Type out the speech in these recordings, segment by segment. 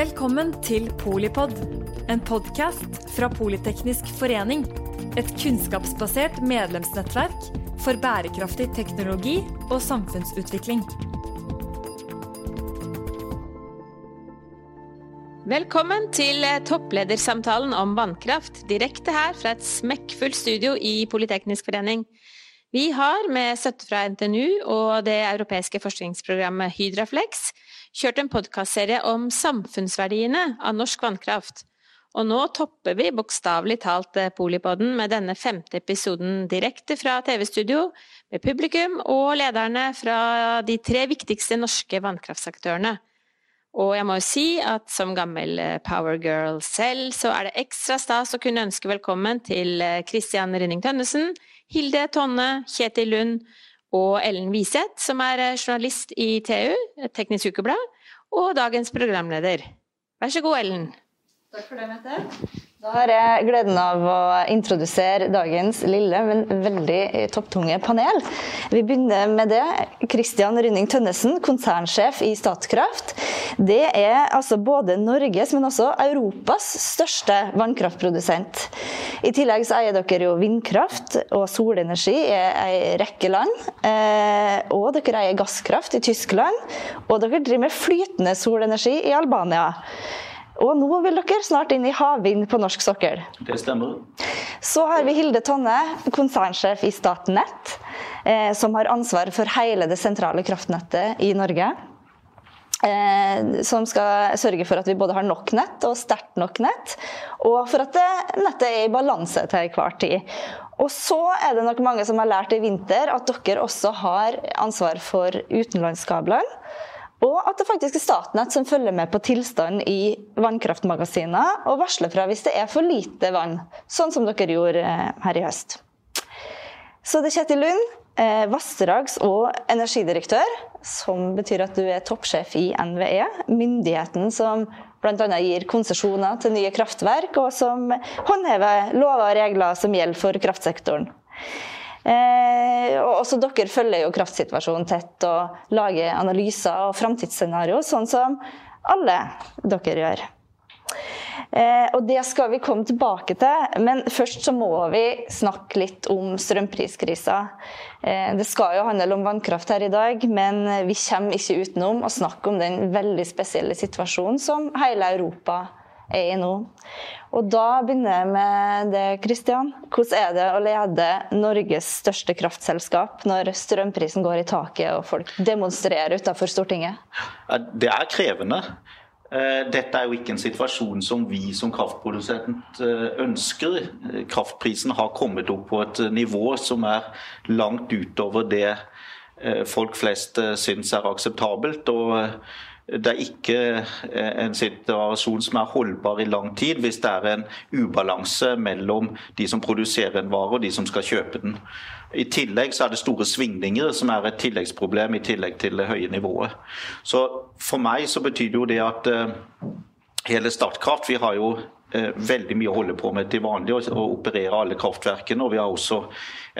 Velkommen til Polipod, en podkast fra Politeknisk forening. Et kunnskapsbasert medlemsnettverk for bærekraftig teknologi og samfunnsutvikling. Velkommen til toppledersamtalen om vannkraft, direkte her fra et smekkfullt studio i Politeknisk forening. Vi har, med støtte fra NTNU og det europeiske forskningsprogrammet Hydraflex, kjørt en podkastserie om samfunnsverdiene av norsk vannkraft. Og nå topper vi bokstavelig talt Polipodden med denne femte episoden direkte fra TV-studio, med publikum og lederne fra de tre viktigste norske vannkraftsaktørene. Og jeg må jo si at som gammel powergirl selv, så er det ekstra stas å kunne ønske velkommen til Christian Rynning Tønnesen, Hilde Tonne, Kjetil Lund og Ellen Wiseth, som er journalist i TU, Teknisk Ukeblad, og dagens programleder. Vær så god, Ellen. Takk for det, Mette. Da har jeg gleden av å introdusere dagens lille, men veldig topptunge panel. Vi begynner med det. Kristian Rynning Tønnesen, konsernsjef i Statkraft. Det er altså både Norges, men også Europas største vannkraftprodusent. I tillegg så eier dere jo vindkraft og solenergi i ei rekke land. Og dere eier gasskraft i Tyskland. Og dere driver med flytende solenergi i Albania. Og nå vil dere snart inn i havvind på norsk sokkel. Det stemmer. Så har vi Hilde Tonne, konsernsjef i Statnett, eh, som har ansvar for hele det sentrale kraftnettet i Norge. Eh, som skal sørge for at vi både har nok nett og sterkt nok nett. Og for at nettet er i balanse til enhver tid. Og så er det nok mange som har lært i vinter at dere også har ansvar for utenlandskablene. Og at det faktisk er Statnett som følger med på tilstanden i vannkraftmagasinene og varsler fra hvis det er for lite vann, sånn som dere gjorde her i høst. Så det er Kjetil Lund, vassdrags- og energidirektør, som betyr at du er toppsjef i NVE, myndigheten som bl.a. gir konsesjoner til nye kraftverk, og som håndhever lover og regler som gjelder for kraftsektoren. Eh, og også dere følger jo kraftsituasjonen tett og lager analyser og framtidsscenario, sånn som alle dere gjør. Eh, og det skal vi komme tilbake til, men først så må vi snakke litt om strømpriskrisa. Eh, det skal jo handle om vannkraft her i dag, men vi kommer ikke utenom å snakke om den veldig spesielle situasjonen som hele Europa er i nå. Og da begynner jeg med det, Kristian. Hvordan er det å lede Norges største kraftselskap når strømprisen går i taket og folk demonstrerer utenfor Stortinget? Det er krevende. Dette er jo ikke en situasjon som vi som kraftprodusent ønsker. Kraftprisen har kommet opp på et nivå som er langt utover det folk flest syns er akseptabelt. og det er ikke en situasjon som er holdbar i lang tid hvis det er en ubalanse mellom de som produserer en vare og de som skal kjøpe den. I tillegg så er det store svingninger som er et tilleggsproblem i tillegg til det høye nivået. Så For meg så betyr det jo det at hele Statkraft Vi har jo veldig mye å holde på med til vanlig, å operere alle kraftverkene. og Vi har også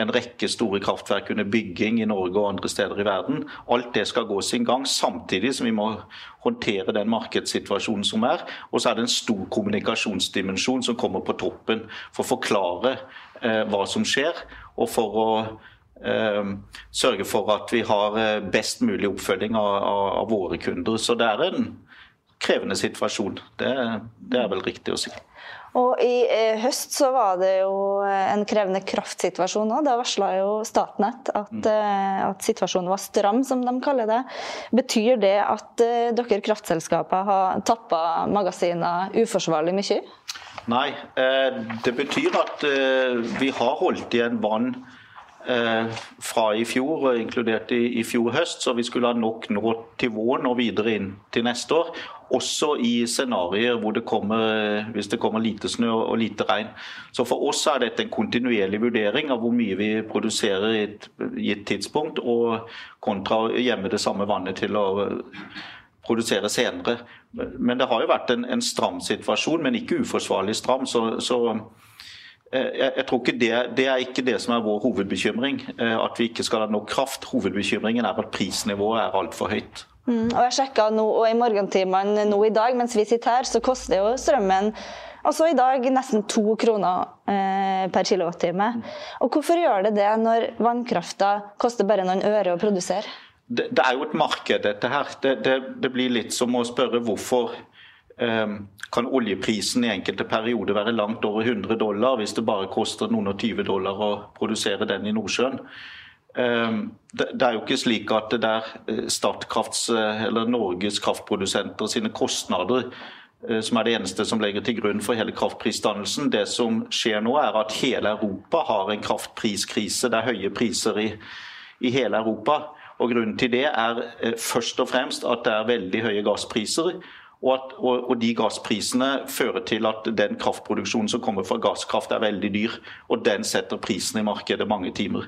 en rekke store kraftverk under bygging i Norge og andre steder i verden. Alt det skal gå sin gang, samtidig som vi må håndtere den markedssituasjonen som er. Og så er det en stor kommunikasjonsdimensjon som kommer på toppen for å forklare eh, hva som skjer, og for å eh, sørge for at vi har best mulig oppfølging av, av, av våre kunder. Så det er en krevende situasjon. Det, det, er vel riktig å si. Og I eh, høst så var det jo en krevende kraftsituasjon òg. Da varsla jo Statnett at, mm. at, situasjonen var stram, som de kaller det. Betyr det at dere kraftselskaper har tappa magasiner uforsvarlig mye? Nei, det betyr at vi har holdt igjen vann fra i fjor, inkludert i, i fjor høst, så vi skulle ha nok nå til våren og videre inn til neste år. Også i scenarioer hvor det kommer, hvis det kommer lite snø og lite regn. Så For oss er dette en kontinuerlig vurdering av hvor mye vi produserer i et gitt tidspunkt, og kontra å gjemme det samme vannet til å produsere senere. Men det har jo vært en, en stram situasjon, men ikke uforsvarlig stram. så, så jeg, jeg, tror ikke det, det, er ikke det som er vår hovedbekymring, at vi ikke skal ha nok kraft. Hovedbekymringen er at prisnivået er altfor høyt. Mm, og jeg sjekka nå, og i morgentimene nå i dag mens vi sitter her, så koster jo strømmen altså i dag nesten to kroner eh, per kilowattime. Og hvorfor gjør det det når vannkrafta koster bare noen øre å produsere? Det, det er jo et marked, dette her. Det, det, det blir litt som å spørre hvorfor eh, kan oljeprisen i enkelte perioder være langt over 100 dollar hvis det bare koster noen og 20 dollar å produsere den i Nordsjøen. Ehm, det er jo ikke slik at det er eh, Statkrafts eh, eller Norges kraftprodusenter sine kostnader eh, som er det eneste som legger til grunn for hele kraftprisdannelsen. Det som skjer nå, er at hele Europa har en kraftpriskrise. Det er høye priser i, i hele Europa. Og Grunnen til det er først og fremst at det er veldig høye gasspriser. Og, at, og, og, de gassprisene fører til at den kraftproduksjonen som kommer fra gasskraft er veldig dyr. Og den setter prisen i markedet mange timer.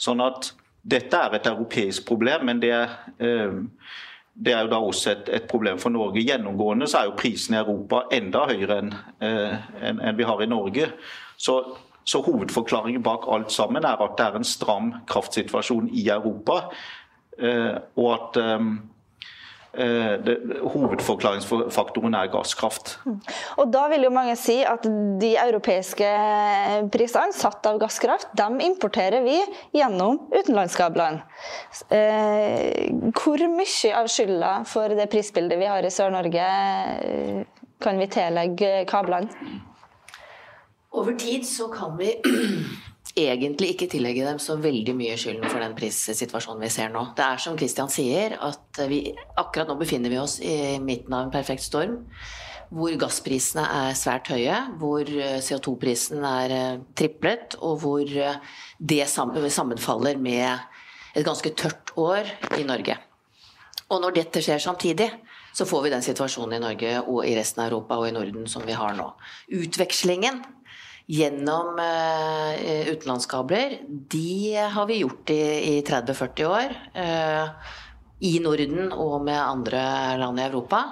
Sånn at dette er et europeisk problem, men det er, eh, det er jo da også et, et, problem for Norge. Gjennomgående så er jo prisen i Europa enda høyere enn eh, en, en vi har i Norge. Så, så hovedforklaringen bak alt sammen er at det er en stram kraftsituasjon i Europa. Eh, og at Eh, det, hovedforklaringsfaktoren er gasskraft. Og Da vil jo mange si at de europeiske prisene satt av gasskraft, de importerer vi gjennom utenlandskablene. Eh, hvor mye av skylda for det prisbildet vi har i Sør-Norge eh, kan vi tillegge kablene? Over tid så kan vi egentlig ikke tillegge dem så veldig mye skylden for den prissituasjonen vi ser nå. Det er som Christian sier, at vi akkurat nå befinner vi oss i midten av en perfekt storm. Hvor gassprisene er svært høye, hvor eh, CO2-prisen er eh, triplet, og hvor eh, det sammenfaller med et ganske tørt år i Norge. Og når dette skjer samtidig, så får vi den situasjonen i Norge og i resten av Europa og i Norden som vi har nå. Utvekslingen gjennom uh, utenlandskabler, de har vi gjort i, i 30-40 år. Uh, I Norden og med andre land i Europa.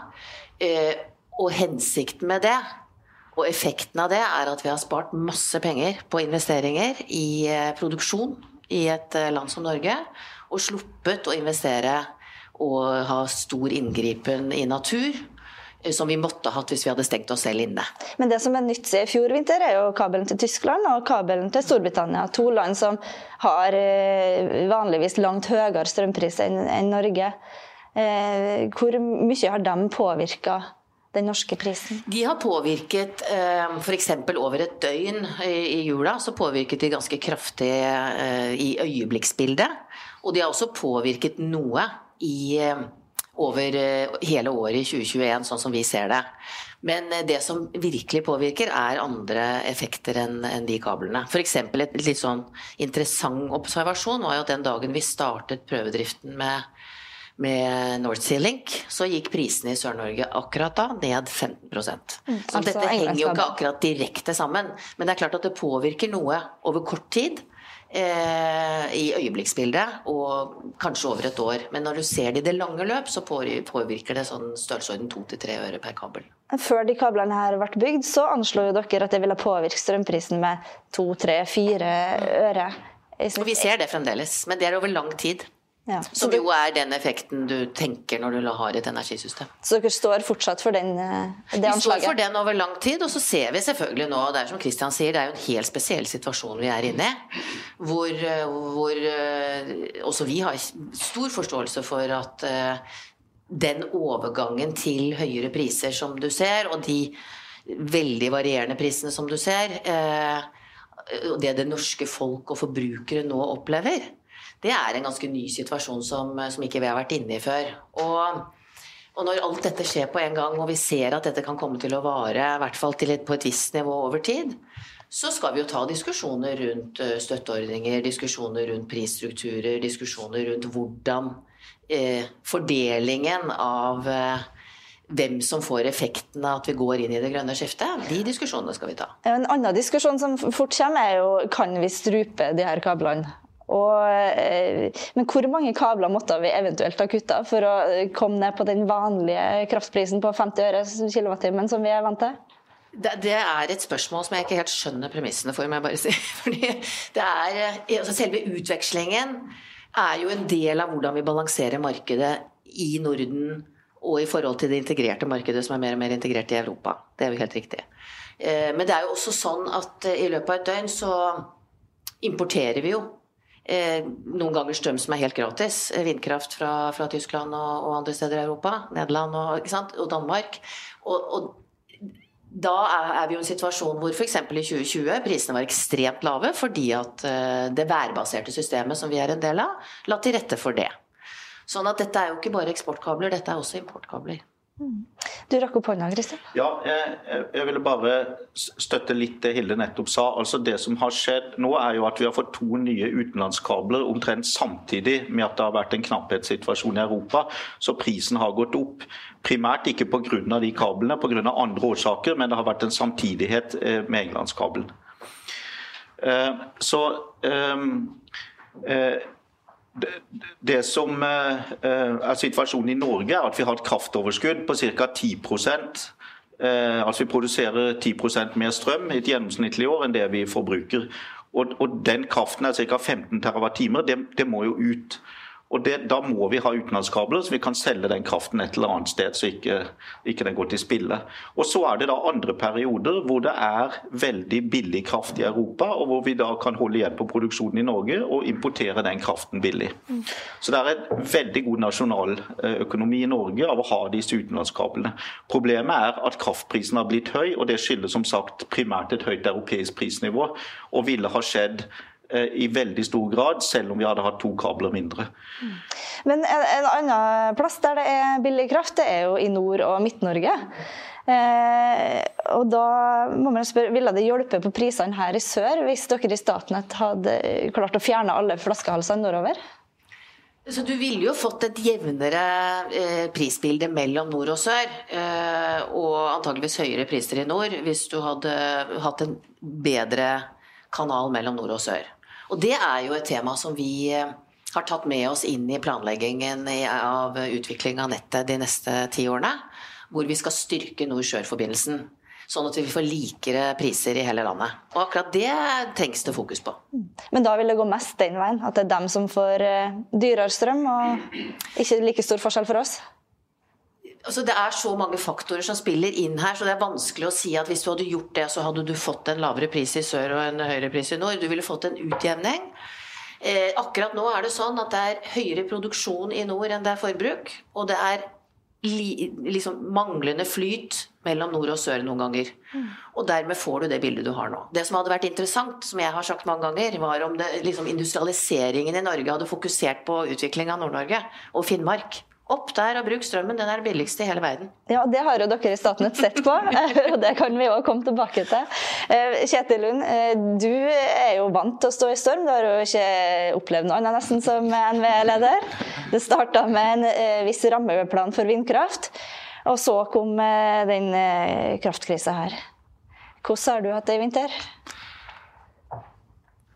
Uh, og hensikten med det, og effekten av det, er at vi har spart masse penger på investeringer i produksjon i et land som Norge, og sluppet å investere og ha stor inngripen i natur Eh, som vi måtte hatt hvis vi hadde stengt oss selv inne. Men det som er nytt i fjor vinter, er jo kabelen til Tyskland og kabelen til Storbritannia. To land som har eh, vanligvis langt høyere strømpris enn Norge. Eh, hvor mye har de påvirka den norske prisen? De har påvirket f.eks. over et døgn i jula, så påvirket de ganske kraftig i øyeblikksbildet. Og de har også påvirket noe i over eh, hele året i 2021, sånn som vi ser det. Men eh, det som virkelig påvirker, er andre effekter enn de kablene. F.eks. et litt sånn interessant observasjon var jo at den dagen vi startet prøvedriften med, med North Sea Link, så gikk prisene i Sør-Norge akkurat da ned 15 mm, Så dette henger jo ikke akkurat direkte sammen. Men det er klart at det påvirker noe over kort tid eh, i øyeblikksbildet, og kanskje over et år. Men når du ser det i det lange løp, så påvirker det sånn størrelsesorden to til tre øre per kabel. Før de kablene her ble bygd, så anslo dere at det ville påvirke strømprisen med to, tre, fire øre. Og vi ser det fremdeles, men det er over lang tid. Ja. Som jo er den effekten du tenker når du har et energisystem. Så dere står fortsatt for den, eh, det anslaget? Vi står for den over lang tid, og så ser vi selvfølgelig nå, det er som Kristian sier, det er jo en helt spesiell situasjon vi er inne i. Hvor, eh, hvor eh, også vi har stor forståelse for at den overgangen til høyere priser som du ser, og de veldig varierende prisene som du ser, det det norske folk og forbrukere nå opplever, det er en ganske ny situasjon som, som ikke vi har vært inne i før. Og, og, når alt dette skjer på en gang, og vi ser at dette kan komme til å vare i hvert fall et, på et visst nivå over tid, så skal vi jo ta diskusjoner rundt eh, støtteordninger, diskusjoner rundt prisstrukturer, diskusjoner rundt hvordan eh, fordelingen av eh, hvem som får effekten av at vi går inn i det grønne skiftet. De diskusjonene skal vi ta. En annen diskusjon som fort kommer, er jo kan vi strupe de her kablene? Og, eh, men hvor mange kabler måtte vi eventuelt ha kutta for å komme ned på den vanlige kraftprisen på 50 øre kilowattimen som vi er vant til? Det, er et spørsmål som jeg ikke helt skjønner premissene for, må jeg bare si. Fordi det er, eh, altså selve utvekslingen er jo en del av hvordan vi balanserer markedet i Norden og i forhold til det integrerte markedet som er mer og mer integrert i Europa. Det er jo helt riktig. Eh, men det er jo også sånn at i løpet av et døgn så importerer vi jo eh, noen ganger strøm som er helt gratis. Vindkraft fra, fra Tyskland og, og, andre steder i Europa. Nederland og, og Danmark. Og, og, da er vi i en situasjon hvor f.eks. i 2020 prisene var ekstremt lave fordi at det værbaserte systemet som vi er en del av, la til rette for det. Sånn at dette er jo ikke bare eksportkabler, dette er også importkabler. Du rakk opp hånda, Kristian. Ja, jeg, jeg, ville bare støtte litt det Hilde nettopp sa. Altså Det som har skjedd nå, er jo at vi har fått to nye utenlandskabler omtrent samtidig med at det har vært en knapphetssituasjon i Europa. Så prisen har gått opp. Primært ikke pga. de kablene, pga. andre årsaker, men det har vært en samtidighet eh, med englandskabelen. Eh, så um, det som eh, er situasjonen i Norge, er at vi har et kraftoverskudd på ca. 10% eh, Altså vi produserer 10% mer strøm i et gjennomsnittlig år enn det vi forbruker. Og, og den kraften er ca. 15 TWh. Det, det må jo ut. Og det, Da må vi ha utenlandskabler, så vi kan selge den kraften et eller annet sted, så ikke, ikke den går til spille. Og Så er det da andre perioder hvor det er veldig billig kraft i Europa, og hvor vi da kan holde igjen på produksjonen i Norge og importere den kraften billig. Så det er en veldig god nasjonaløkonomi i Norge av å ha disse utenlandskablene. Problemet er at kraftprisen har blitt høy, og det skyldes som sagt primært et høyt europeisk prisnivå, og ville ha skjedd Eh, i veldig stor grad, selv om vi hadde hatt to kabler mindre. Men en, en annen plass der det er billig kraft, det er jo i Nord- og Midt-Norge. Eh, og da må man spørre, Ville det hjelpe på prisene her i sør hvis dere i Statnett hadde klart å fjerne alle flaskehalsene nordover? Så Du ville jo fått et jevnere eh, prisbilde mellom nord og sør. Eh, og antageligvis høyere priser i nord hvis du hadde hatt en bedre kanal mellom nord og sør. Og det er jo et tema som vi eh, har tatt med oss inn i planleggingen av utvikling av nettet de neste ti årene. Hvor vi skal styrke nord-sør-forbindelsen. Sånn at vi får likere priser i hele landet. Og akkurat det trengs det fokus på. Men da vil det gå mest den veien? At det er dem som får eh, dyrere strøm, og ikke like stor forskjell for oss? Altså, det er så mange faktorer som spiller inn her, så det er vanskelig å si at hvis du hadde gjort det, så hadde du fått en lavere pris i sør og en høyere pris i nord. Du ville fått en utjevning. Eh, akkurat nå er det sånn at det er høyere produksjon i nord enn det er forbruk. Og det er li, liksom manglende flyt mellom nord og sør noen ganger. Mm. Og dermed får du det bildet du har nå. Det som hadde vært interessant, som jeg har sagt mange ganger, var om det, liksom, industrialiseringen i Norge hadde fokusert på utvikling av Nord-Norge og Finnmark. Opp der og bruk strømmen, den er billigst i hele verden. Ja, det har jo dere i Statnett sett på, og det kan vi òg komme tilbake til. Eh, Kjetil Lund, eh, du er jo vant til å stå i storm. Du har jo ikke opplevd noe annet nesten som NVE-leder. Det starta med en eh, viss rammeplan for vindkraft, og så kom den kraftkrisa her. Hvordan har du hatt det i vinter?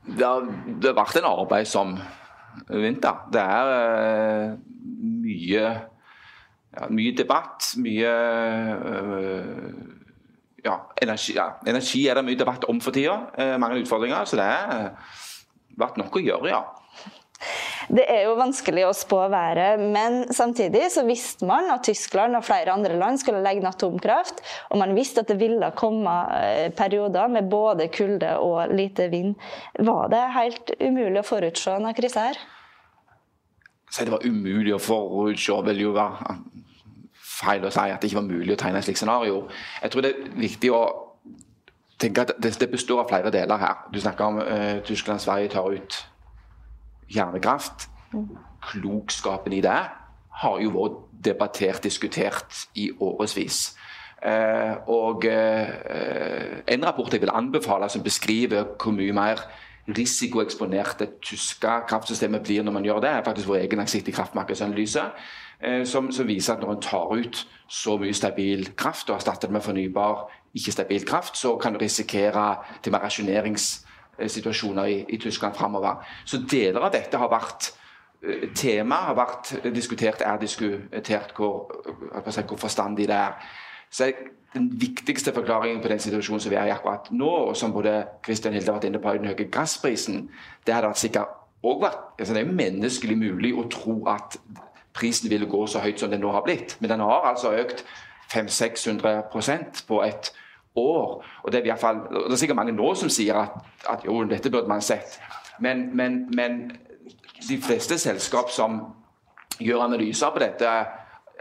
Det har, det har vært en arbeidsom vinter. Det er mye, ja, mye debatt, mye øh, ja, energi, ja, energi, er det mye debatt om for tida. Eh, mange utfordringer. Så det har vært nok å gjøre, ja. Det er jo vanskelig å spå været, men samtidig så visste man at Tyskland og flere andre land skulle legge ned atomkraft, og man visste at det ville komme eh, perioder med både kulde og lite vind. Var det helt umulig å forutse denne krise her? Si det var umulig å forutse, vil jo være feil å si at det ikke var mulig å tegne et slikt scenario. Jeg tror det er viktig å tenke at det, består av flere deler her. Du snakker om uh, Tyskland og Sverige tar ut hjernekraft. Klokskapen i det har jo vært debattert, diskutert i årevis. Uh, og uh, en rapport jeg vil anbefale som beskriver hvor mye mer risikoeksponert det tyske kraftsystemet blir når man gjør det, er faktisk vår egen langsiktige kraftmarkedsanalyse. Eh, som, som, viser at når en tar ut så mye stabil kraft og erstatter det med fornybar, ikke-stabil kraft, så kan du risikere til mer rasjoneringssituasjoner i, i Tyskland framover. Så deler av dette har vært eh, tema har vært diskutert, er diskutert hvor, hvor forstandig det er. Så den viktigste forklaringen på den situasjonen som vi er i akkurat nå, og som både Kristian Hilde har vært inne på den høye gassprisen, det hadde sikkert også vært altså Det er jo menneskelig mulig å tro at prisen ville gå så høyt som den nå har blitt. Men den har altså økt 500-600% på et år. Og det er, i hvert fall, det er sikkert mange nå som sier at, at jo, dette burde man sett. Men, men, men de fleste selskap som gjør analyser på dette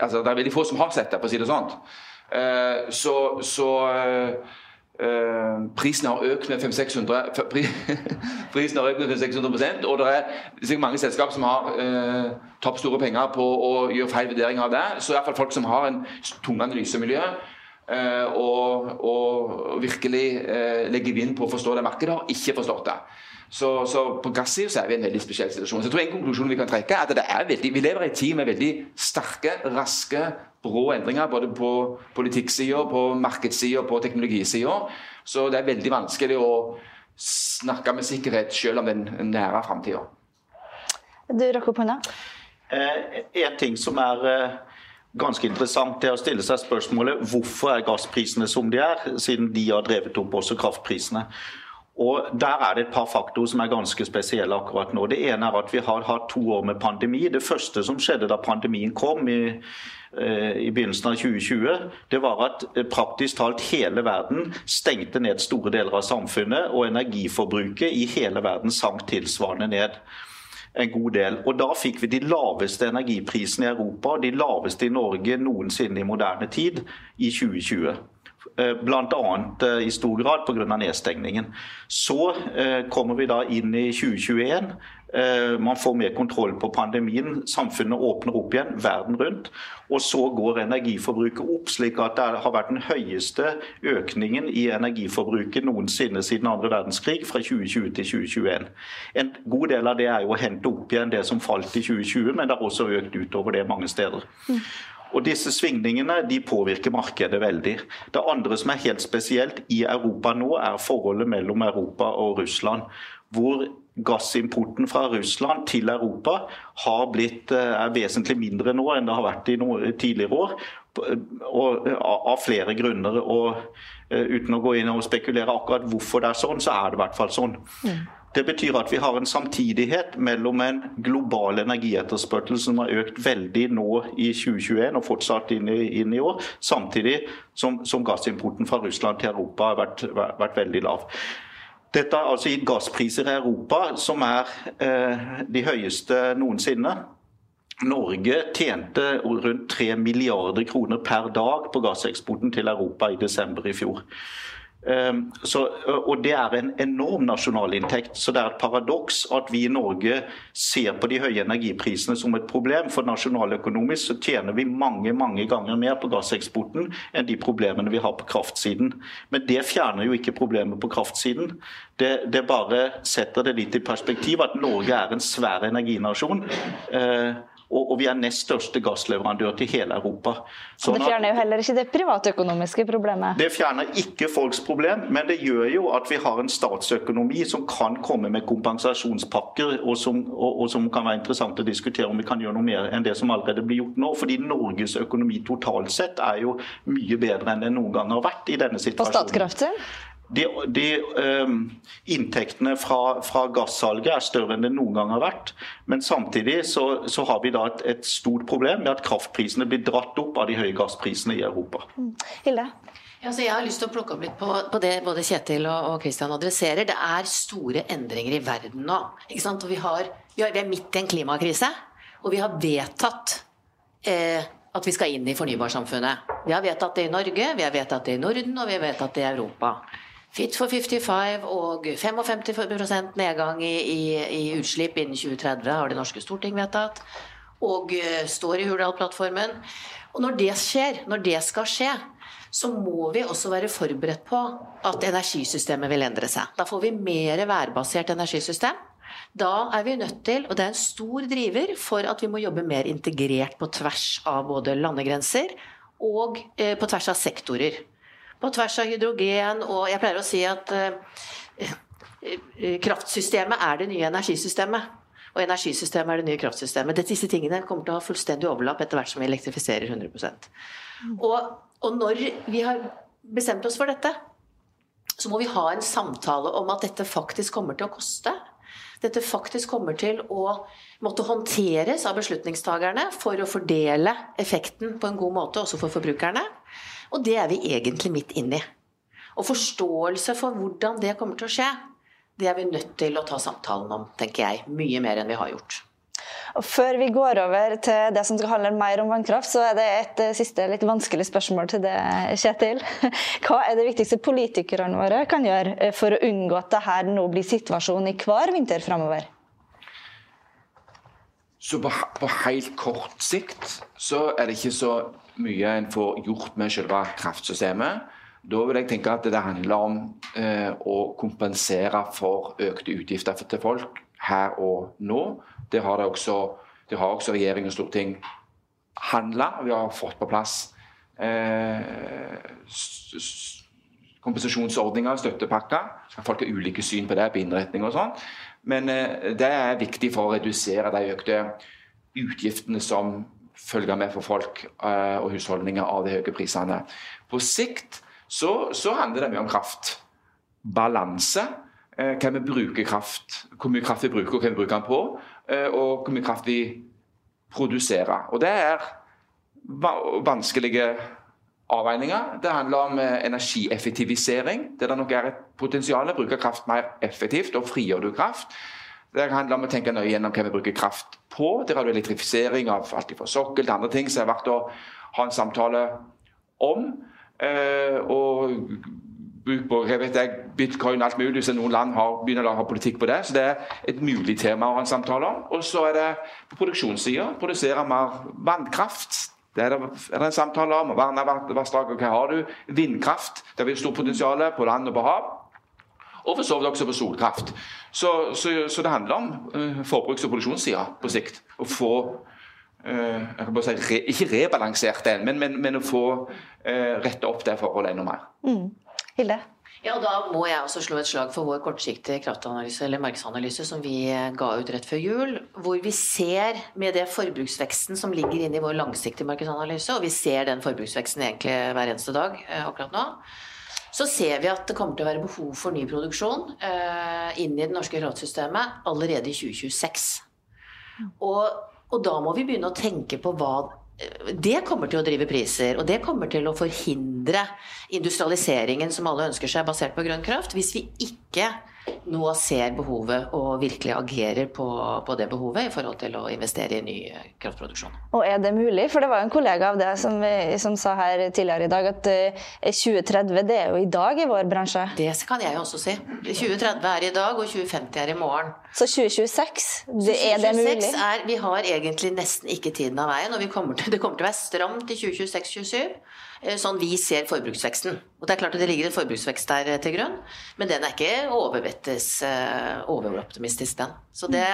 altså Det er veldig få som har sett det, for å si det sånn. Uh, så, så med 500-600 Prisen har økt med 500-600 og det er sikkert mange selskap som har uh, tapt store penger på å gjøre feil vurdering av det. Så i hvert fall folk som har en tung analysemiljø og, og, virkelig legger vind på å forstå det markedet, har ikke forstått det. Så, så på gassida er vi i en veldig spesiell situasjon. Så jeg tror en konklusjon vi kan trekke er at det er veldig, vi lever i en tid med veldig sterke, raske, brå endringer. Både på politikksida, på markedssida, på teknologisida. Så det er veldig vanskelig å snakke med sikkerhet selv om den nære framtida. Du rakk opp hånda. Eh, en ting som er eh, ganske interessant, er å stille seg spørsmålet hvorfor er gassprisene som de er, siden de har drevet opp også kraftprisene. Og Der er det et par faktorer som er ganske spesielle akkurat nå. Det ene er at vi har hatt to år med pandemi. Det første som skjedde da pandemien kom i, i begynnelsen av 2020, det var at eh, praktisk talt hele verden stengte ned store deler av samfunnet, og energiforbruket i hele verden sank tilsvarende ned en god del. Og Da fikk vi de laveste energiprisene i Europa, de laveste i Norge noensinne i moderne tid, i 2020. Eh, Bl.a. Eh, i stor grad pga. nedstengningen. Så eh, kommer vi da inn i 2021. Man får mer kontroll på pandemien. Samfunnet åpner opp igjen verden rundt. Og så går energiforbruket opp, slik at det har vært den høyeste økningen i energiforbruket noensinne siden andre verdenskrig, fra 2020 til 2021. En god del av det er jo å hente opp igjen det som falt i 2020, men det har også økt utover det mange steder. Mm. Og Disse svingningene de påvirker markedet veldig. Det andre som er helt spesielt i Europa nå, er forholdet mellom Europa og Russland. Hvor gassimporten fra Russland til Europa blitt, eh, er vesentlig mindre nå enn det har vært i tidligere år. Og, av flere grunner. og eh, Uten å gå inn og spekulere akkurat hvorfor det er sånn, så er det i hvert fall sånn. Mm. Det betyr at vi har en samtidighet mellom en global energietterspørsel som har økt veldig nå i 2021 og fortsatt inn i, inn i år, samtidig som, som, gassimporten fra Russland til Europa har vært, vært veldig lav. Dette har altså gitt gasspriser i Europa som er eh, de høyeste noensinne. Norge tjente rundt 3 milliarder kroner per dag på gasseksporten til Europa i desember i fjor. Ehm, så, og Det er en enorm nasjonalinntekt. Så det er et paradoks at vi i Norge ser på de høye energiprisene som et problem. For nasjonaløkonomisk så tjener vi mange mange ganger mer på gasseksporten enn de problemene vi har på kraftsiden. Men det fjerner jo ikke problemet på kraftsiden. Det, det bare setter det litt i perspektiv at Norge er en svær energinasjon. Eh, og, vi er nest største gassleverandør til hele Europa. Sånn det fjerner jo heller ikke det privatøkonomiske problemet? Det fjerner ikke folks problem, men det gjør jo at vi har en statsøkonomi som kan komme med kompensasjonspakker, og som, og, og som kan være interessant å diskutere om vi kan gjøre noe mer enn det som allerede blir gjort nå. Fordi Norges økonomi totalt sett er jo mye bedre enn det noen gang har vært i denne situasjonen. På Statkraft de, de um, inntektene fra, fra gassalget er større enn det noen gang har vært. Men samtidig så, så har vi da et, et, stort problem med at kraftprisene blir dratt opp av de høye gassprisene i Europa. Mm. Hilde? Ja, jeg har lyst til å plukke opp litt på, på det både Kjetil og, og Christian adresserer. Det er store endringer i verden nå. Og vi, har, vi, har, vi, er midt i en klimakrise, og vi har vedtatt eh, at vi skal inn i fornybarsamfunnet. Vi har vedtatt det i Norge, vi har vedtatt det i Norden, og vi har vedtatt det i Europa. Fit for 55 og 55 nedgang i, i, i, utslipp innen 2030 har det norske storting vedtatt. Og uh, står i Hurdal-plattformen. Og når det skjer, når det skal skje, så må vi også være forberedt på at energisystemet vil endre seg. Da får vi mer værbasert energisystem. Da er vi nødt til, og det er en stor driver for at vi må jobbe mer integrert på tvers av både landegrenser og eh, på tvers av sektorer på tvers av hydrogen, og jeg pleier å si at eh, eh, kraftsystemet er det nye energisystemet. Og energisystemet er det nye kraftsystemet. Disse tingene kommer til å ha fullstendig overlapp etter hvert som vi elektrifiserer 100 og, og når vi har bestemt oss for dette, så må vi ha en samtale om at dette faktisk kommer til å koste. dette faktisk kommer til å måtte håndteres av beslutningstagerne for å fordele effekten på en god måte også for forbrukerne. Og det er vi egentlig midt inni. Og forståelse for hvordan det kommer til å skje, det er vi nødt til å ta samtalen om, tenker jeg. Mye mer enn vi har gjort. Og Før vi går over til det som skal handle mer om vannkraft, så er det et eh, siste litt vanskelig spørsmål til det, Kjetil. Hva er det viktigste politikerne våre kan gjøre eh, for å unngå at dette nå blir situasjonen i hver vinter framover? Så på, på, helt kort sikt så er det ikke så mye en får gjort med selve kraftsystemet. Da vil jeg tenke at det handler om eh, å kompensere for økte utgifter til folk her og nå. Det har, det også, det har også regjering og storting handla. Vi har fått på plass eh, kompensasjonsordninger, støttepakker. Folk har ulike syn på det, på innretning og sånn. Men eh, det er viktig for å redusere de økte utgiftene som følger med for folk eh, og husholdninger av de høye prisene. På sikt så, så handler det mye om kraft. Balanse. hva vi bruker kraft, hvor mye kraft vi bruker og hva vi bruker den på. Og hvor mye kraft vi produserer. Og det er vanskelige avveininger. Det handler om energieffektivisering, der det nok er et potensial å bruke kraft mer effektivt. og frigjør du kraft. Det handler om å tenke nøye gjennom hva vi bruker kraft på. Der har du elektrifisering av alt fra sokkel til andre ting som er verdt å ha en samtale om. Eh, og bruk på jeg vet jeg, bitcoin og alt mulig, så noen land har, begynner å ha politikk på det. Så det er et mulig tema å ha en samtale om. Og så er det på produksjonssida. Produsere mer vannkraft. Det er det, er det en samtale om. Verne vassdrag. Hva har du? Vindkraft. Vi har stort potensial på land og på hav og for så vidt også på solkraft. Så, så, så det handler om uh, forbruks- og produksjonssida på sikt. Å få uh, jeg kan bare si, re, Ikke rebalansert den, men, men, men, å få uh, retta opp det forholdet enda mer. Mm. Hilde? Ja, og Da må jeg også slå et slag for vår kortsiktige kraftanalyse eller markedsanalyse som vi ga ut rett før jul. Hvor vi ser med det forbruksveksten som ligger inne i vår langsiktige markedsanalyse, og vi ser den forbruksveksten egentlig hver eneste dag akkurat nå så ser vi at det kommer til å være behov for ny produksjon eh, inn i det norske kraftsystemet allerede i 2026. Og, og, da må vi begynne å tenke på hva eh, det kommer til å drive priser, og det kommer til å forhindre industrialiseringen som alle ønsker seg, basert på grønn kraft, hvis vi ikke nå ser behovet og virkelig agerer på, på, det behovet i forhold til å investere i ny kraftproduksjon. Og er det mulig? For det var jo en kollega av det som, som sa her tidligere i dag at 2030 eh, det er jo i dag i vår bransje. Det kan jeg også si. 2030 er i dag, og 2050 er i morgen. Så 2026, det, er det mulig? Er, vi har egentlig nesten ikke tiden av veien, og kommer til, det kommer til å være stramt i 2026-2027. Eh, sånn vi ser forbruksveksten. Og det er klart at det ligger en forbruksvekst der eh, til grunn, men den er ikke overvettes eh, overoptimistisk, den. Så det,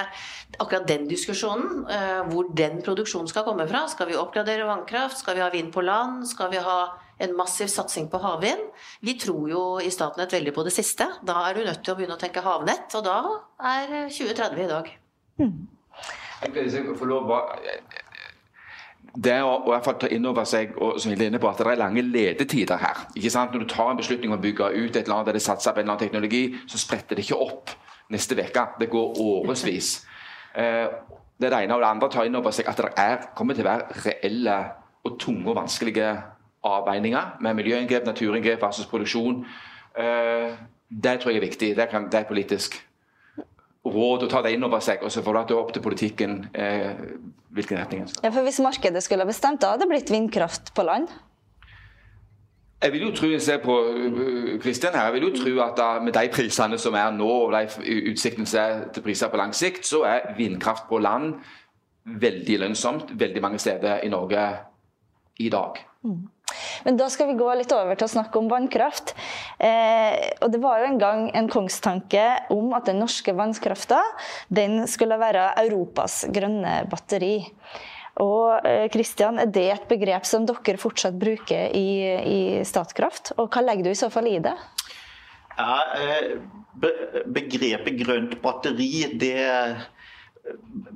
akkurat den diskusjonen, hvor den produksjonen skal komme fra Skal vi oppgradere vannkraft? Skal vi ha vind på land? Skal vi ha en massiv satsing på havvind? Vi tror jo i Statnett veldig på det siste. Da er du nødt til å begynne å tenke havnett, og da er 2030 i dag. Mm. Jeg det å, å ta inn over seg og, som inne på, at det er lange ledetider her. ikke sant? Når du tar en beslutning om å bygge ut et land der det satser på en eller annen teknologi, så spretter det ikke opp neste uke. Det går årevis. Eh, det ene. Og det andre tar inn over seg at det er, kommer til å være reelle og tunge og vanskelige avveininger med miljøinngrep, naturinngrep versus produksjon. Eh, det tror jeg er viktig. Det, kan, det er politisk råd å ta det inn over seg, og så får det opp til politikken eh, hvilken retning en skal. Ja, for Hvis markedet skulle ha bestemt, da hadde det blitt vindkraft på land? Jeg vil jo tro, jeg ser på Kristian uh, her, jeg vil jo tro at da, med de prisene som er nå, og de utsiktene til priser på lang sikt, så er vindkraft på land veldig lønnsomt veldig mange steder i Norge i dag. Mm. Men da skal vi gå litt over til å snakke om vannkraft. Eh, og Det var jo en gang en kongstanke om at den norske vannkrafta skulle være Europas grønne batteri. Og Kristian, eh, Er det et begrep som dere fortsatt bruker i, i Statkraft? Og hva legger du i så fall i det? Ja, eh, Begrepet grønt batteri det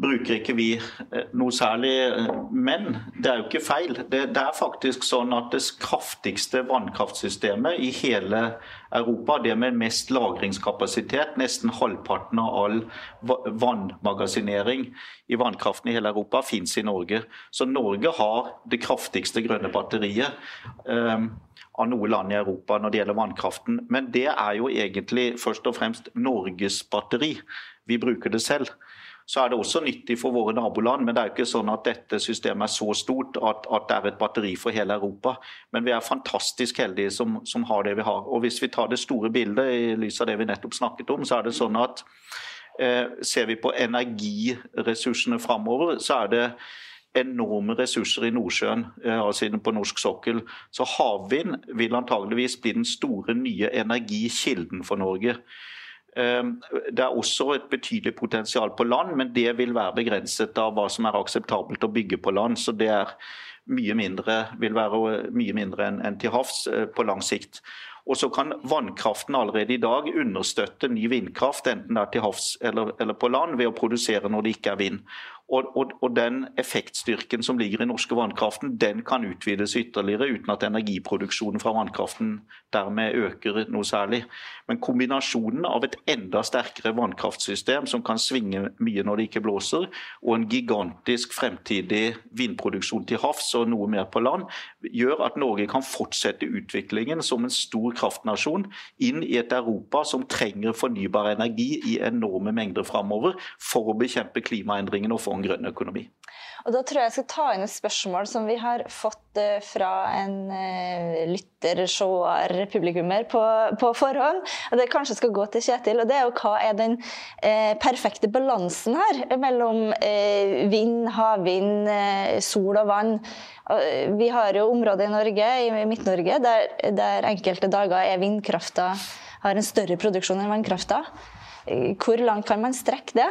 bruker ikke vi eh, noe særlig. Men det er jo ikke feil. Det, det, er faktisk sånn at det kraftigste vannkraftsystemet i hele Europa, det med mest lagringskapasitet, nesten halvparten av all vannmagasinering i vannkraften i hele Europa, fins i Norge. Så Norge har det kraftigste grønne batteriet. Um, av noe land i Europa når det gjelder vannkraften. Men det er jo egentlig først og fremst Norges batteri. Vi bruker det selv så er det også nyttig for våre naboland. Men det er jo ikke sånn at dette systemet er så stort at, at det er et batteri for hele Europa. Men vi er fantastisk heldige som, som, har det vi har. Og Hvis vi tar det store bildet i lys av det vi nettopp snakket om, så er det sånn at eh, ser vi på energiressursene framover, så er det enorme ressurser i Nordsjøen, eh, altså på norsk sokkel. Så havvind vil antageligvis bli den store nye energikilden for Norge. Ehm, det er også et betydelig potensial på land, men det vil være begrenset av hva som er akseptabelt å bygge på land. Så det er mye mindre, vil være mye mindre enn til havs eh, på lang sikt. Og så kan vannkraften allerede i dag understøtte ny vindkraft, enten det er til havs eller, eller på land, ved å produsere når det ikke er vind. Og, og, og, den effektstyrken som ligger i norske vannkraften, den kan utvides ytterligere uten at energiproduksjonen fra vannkraften dermed øker noe særlig. Men kombinasjonen av et enda sterkere vannkraftsystem som kan svinge mye når det ikke blåser, og en gigantisk fremtidig vindproduksjon til havs og noe mer på land, gjør at Norge kan fortsette utviklingen som en stor kraftnasjon inn i et Europa som trenger fornybar energi i enorme mengder framover for å bekjempe klimaendringene og få en grønn økonomi. Og Da tror jeg jeg skal ta inn et spørsmål som vi har fått eh, fra en uh, lytter, seer, publikummer på, på, forhånd. Og Det kanskje skal gå til Kjetil. og det er jo Hva er den eh, perfekte balansen her mellom eh, vind, havvind, sol og vann? Vi har jo områder i Norge, i Midt-Norge, der, der enkelte dager er vindkrafta har en større produksjon enn vannkrafta. Hvor langt kan man strekke det?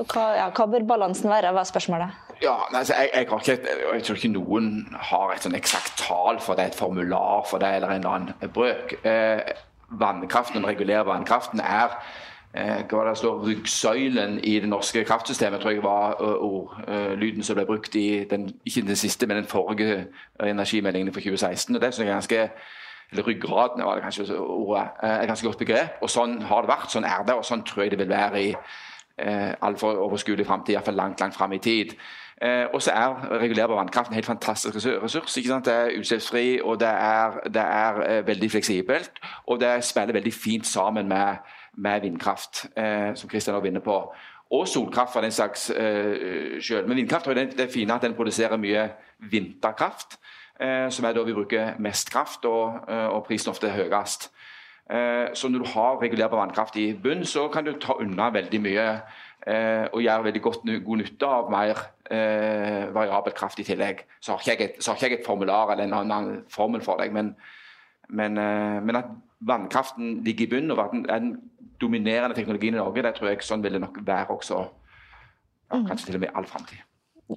Og hva, ja, hva bør balansen være, var spørsmålet. Ja, altså, jeg, jeg, ikke, jeg, tror ikke noen har et sånn eksakt tall for det, et formular for det eller en eller annen brøk. Eh, vannkraften, Den regulerer vannkraften er eh, hva det står, ryggsøylen i det norske kraftsystemet, tror jeg var ordlyden som ble brukt i den, ikke den siste, men den forrige energimeldingen for 2016. og det synes jeg er ganske eller ryggraden var det kanskje ordet, er et ganske godt begrep. og Sånn har det vært, sånn er det, og sånn tror jeg det vil være i eh, altfor overskuelig framtid, iallfall langt langt fram i tid. Eh, og så er regulerbar vannkraft en helt fantastisk ressurs. ikke sant? Det er utslippsfri, og det er, det er eh, veldig fleksibelt. Og det spiller veldig fint sammen med, med vindkraft, eh, som Kristian var inne på. Og solkraft for den slags eh, sjøl. Men vindkraft har det, det fine at den produserer mye vinterkraft, uh, som er da vi bruker mest kraft, og, uh, og prisen ofte er høyest. Eh, så når du har regulerbar vannkraft i bunn, så kan du ta unna veldig mye eh, og gjøre veldig godt, god nytte av mer eh, variabel kraft i tillegg. Så har ikke jeg et, ikke jeg et formular eller en annen formel for deg, men, men, men at vannkraften ligger i bunnen og er den dominerende teknologien i Norge, det tror jeg sånn vil det nok være også ja, mm. kanskje til og med i all framtid.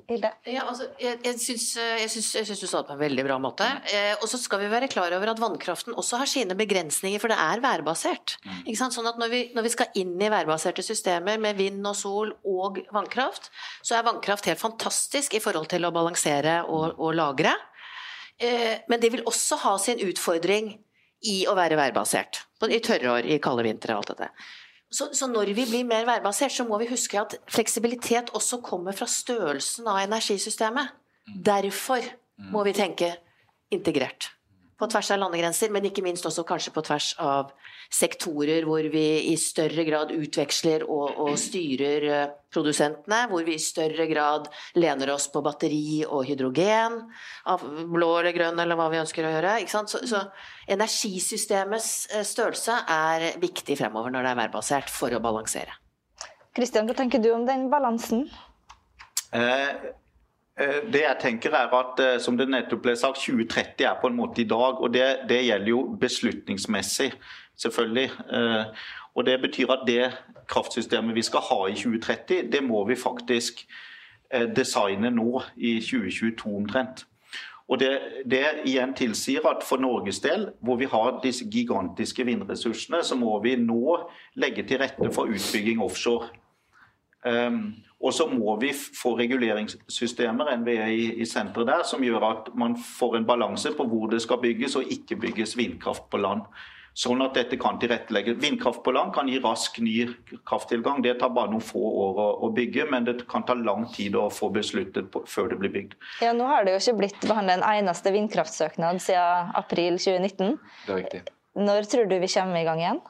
Hilde? Ja, altså, jeg, jeg syns, jeg, syns, du sa det på en veldig bra måte. Eh, og så skal vi være klar over at vannkraften også har sine begrensninger, for det er værbasert. Mm. Sånn at når vi, når vi, skal inn i værbaserte systemer med vind og sol og vannkraft, så er vannkraft helt fantastisk i forhold til å balansere og, og lagre. Eh, men det vil også ha sin utfordring i å være værbasert. I tørre år, i kalde vintre og alt dette. Så, så, når vi blir mer værbasert, så må vi huske at fleksibilitet også kommer fra størrelsen av energisystemet. Mm. Derfor mm. må vi tenke integrert. På tvers av landegrenser, men ikke minst også kanskje på tvers av sektorer hvor vi i større grad utveksler og, og styrer eh, produsentene. Hvor vi i større grad lener oss på batteri og hydrogen. Av blå eller grønn eller hva vi ønsker å gjøre. Så, så, energisystemets eh, størrelse er viktig fremover når det er værbasert, for å balansere. Kristian, hva tenker du om den balansen? Eh det jeg tenker er at som det nettopp ble sagt, 2030 er på en måte i dag. og Det, det gjelder jo beslutningsmessig selvfølgelig. Eh, og Det betyr at det kraftsystemet vi skal ha i 2030, det må vi faktisk eh, designe nå i 2022 omtrent. Og det, det, igjen tilsier at for Norges del, hvor vi har disse gigantiske vindressursene, så må vi nå legge til rette for utbygging offshore. Um, og så må vi få reguleringssystemer NVE i, i senteret der, som gjør at man får en balanse på hvor det skal bygges og ikke bygges vindkraft på land. Sånn at dette kan tilrettelegge. Vindkraft på land kan gi rask ny krafttilgang. Det tar bare noen få år å, å bygge, men det kan ta lang tid å få besluttet på, før det blir bygd. Ja, Nå har det jo ikke blitt behandlet en eneste vindkraftsøknad siden april 2019. Det er riktig. Når tror du vi kommer i gang igjen?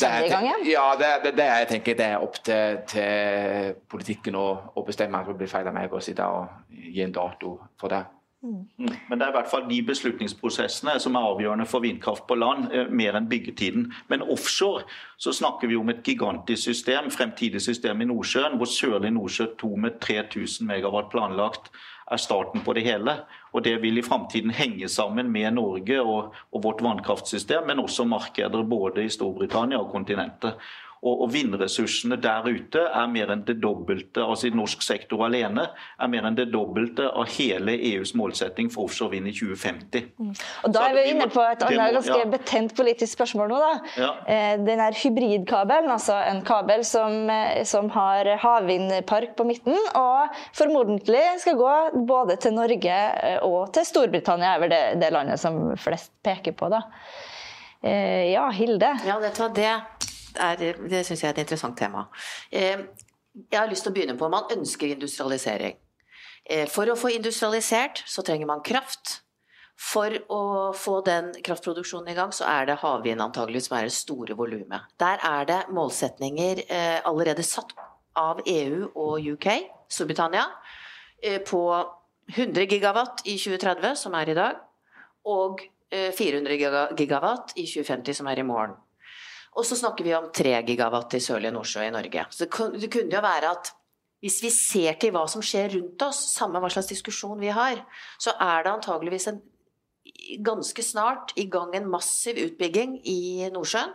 Kommer i gang igjen? Ja, det, det, det jeg tenker det er opp til, til politikken å, å bestemme. Det blir feil av meg å sitte og gi en dato for det. Mm. Men det er i hvert fall de beslutningsprosessene som er avgjørende for vindkraft på land, eh, mer enn byggetiden. Men offshore så snakker vi om et gigantisk system, fremtidig system i Nordsjøen, hvor Sørlig Nordsjø 2 med 3000 megawatt planlagt er starten på det hele. Og Det vil i framtiden henge sammen med Norge og, og vårt vannkraftsystem, men også markeder både i Storbritannia og kontinentet. Og, og vindressursene der ute er mer enn det dobbelte, altså i norsk sektor alene, er mer enn det dobbelte av hele EUs målsetting for offshore vind i 2050. Mm. Og Da er vi inne på et annet ganske ja. betent politisk spørsmål nå. da. Ja. Eh, den er hybridkabelen, altså en kabel som, eh, som har havvindpark på midten, og formodentlig skal gå både til Norge eh, og til Storbritannia, er vel det, det landet som flest peker på. da. Ja, Hilde? Ja, det, det er, det syns jeg er et interessant tema. Eh, jeg har lyst til å begynne på Man ønsker industrialisering. Eh, for å få industrialisert så trenger man kraft. For å få den kraftproduksjonen i gang, så er det havvind antagelig som er det store volumet. Der er det målsetninger eh, allerede satt av EU og UK, Storbritannia, på 100 gigawatt i 2030, som er i dag, og 400 gigawatt i 2050, som er i morgen. Og så snakker vi om 3 gigawatt i Sørlige Nordsjø i Norge. Så det kunne jo være at hvis vi ser til hva som skjer rundt oss, samme hva slags diskusjon vi har, så er det antageligvis en, ganske snart i gang en massiv utbygging i Nordsjøen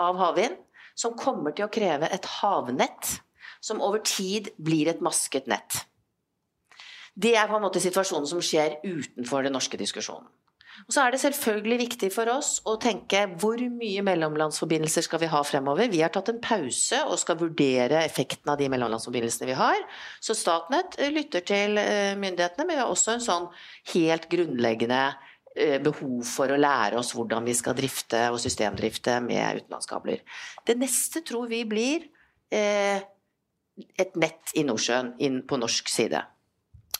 av havvind, som kommer til å kreve et havnett som over tid blir et masket nett. Det er på en måte situasjonen som skjer utenfor den norske diskusjonen. Og så er det selvfølgelig viktig for oss å tenke hvor mye mellomlandsforbindelser skal vi ha fremover. Vi har tatt en pause og skal vurdere effekten av de mellomlandsforbindelsene vi har. Så Statnett eh, lytter til eh, myndighetene, men vi har også en sånn helt grunnleggende eh, behov for å lære oss hvordan vi skal drifte og systemdrifte med utenlandskabler. Det neste tror vi blir et nett i Nordsjøen inn på norsk side.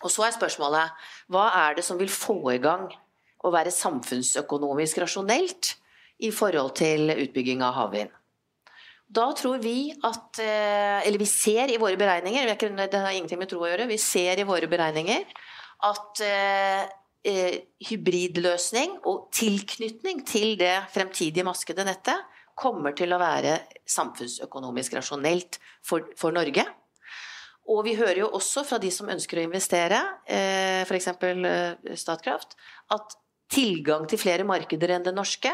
Og så er spørsmålet hva er det som vil få i gang å være samfunnsøkonomisk rasjonelt i forhold til utbygging av havvind. Da tror vi at eh, Eller vi ser i våre beregninger, det har ingenting med tro å gjøre, vi ser i våre beregninger at eh, eh, hybridløsning og tilknytning til det fremtidige maskede nettet kommer til å være samfunnsøkonomisk rasjonelt for, for Norge. Og vi hører jo også fra de som ønsker å investere, f.eks. Statkraft, at tilgang til flere markeder enn det norske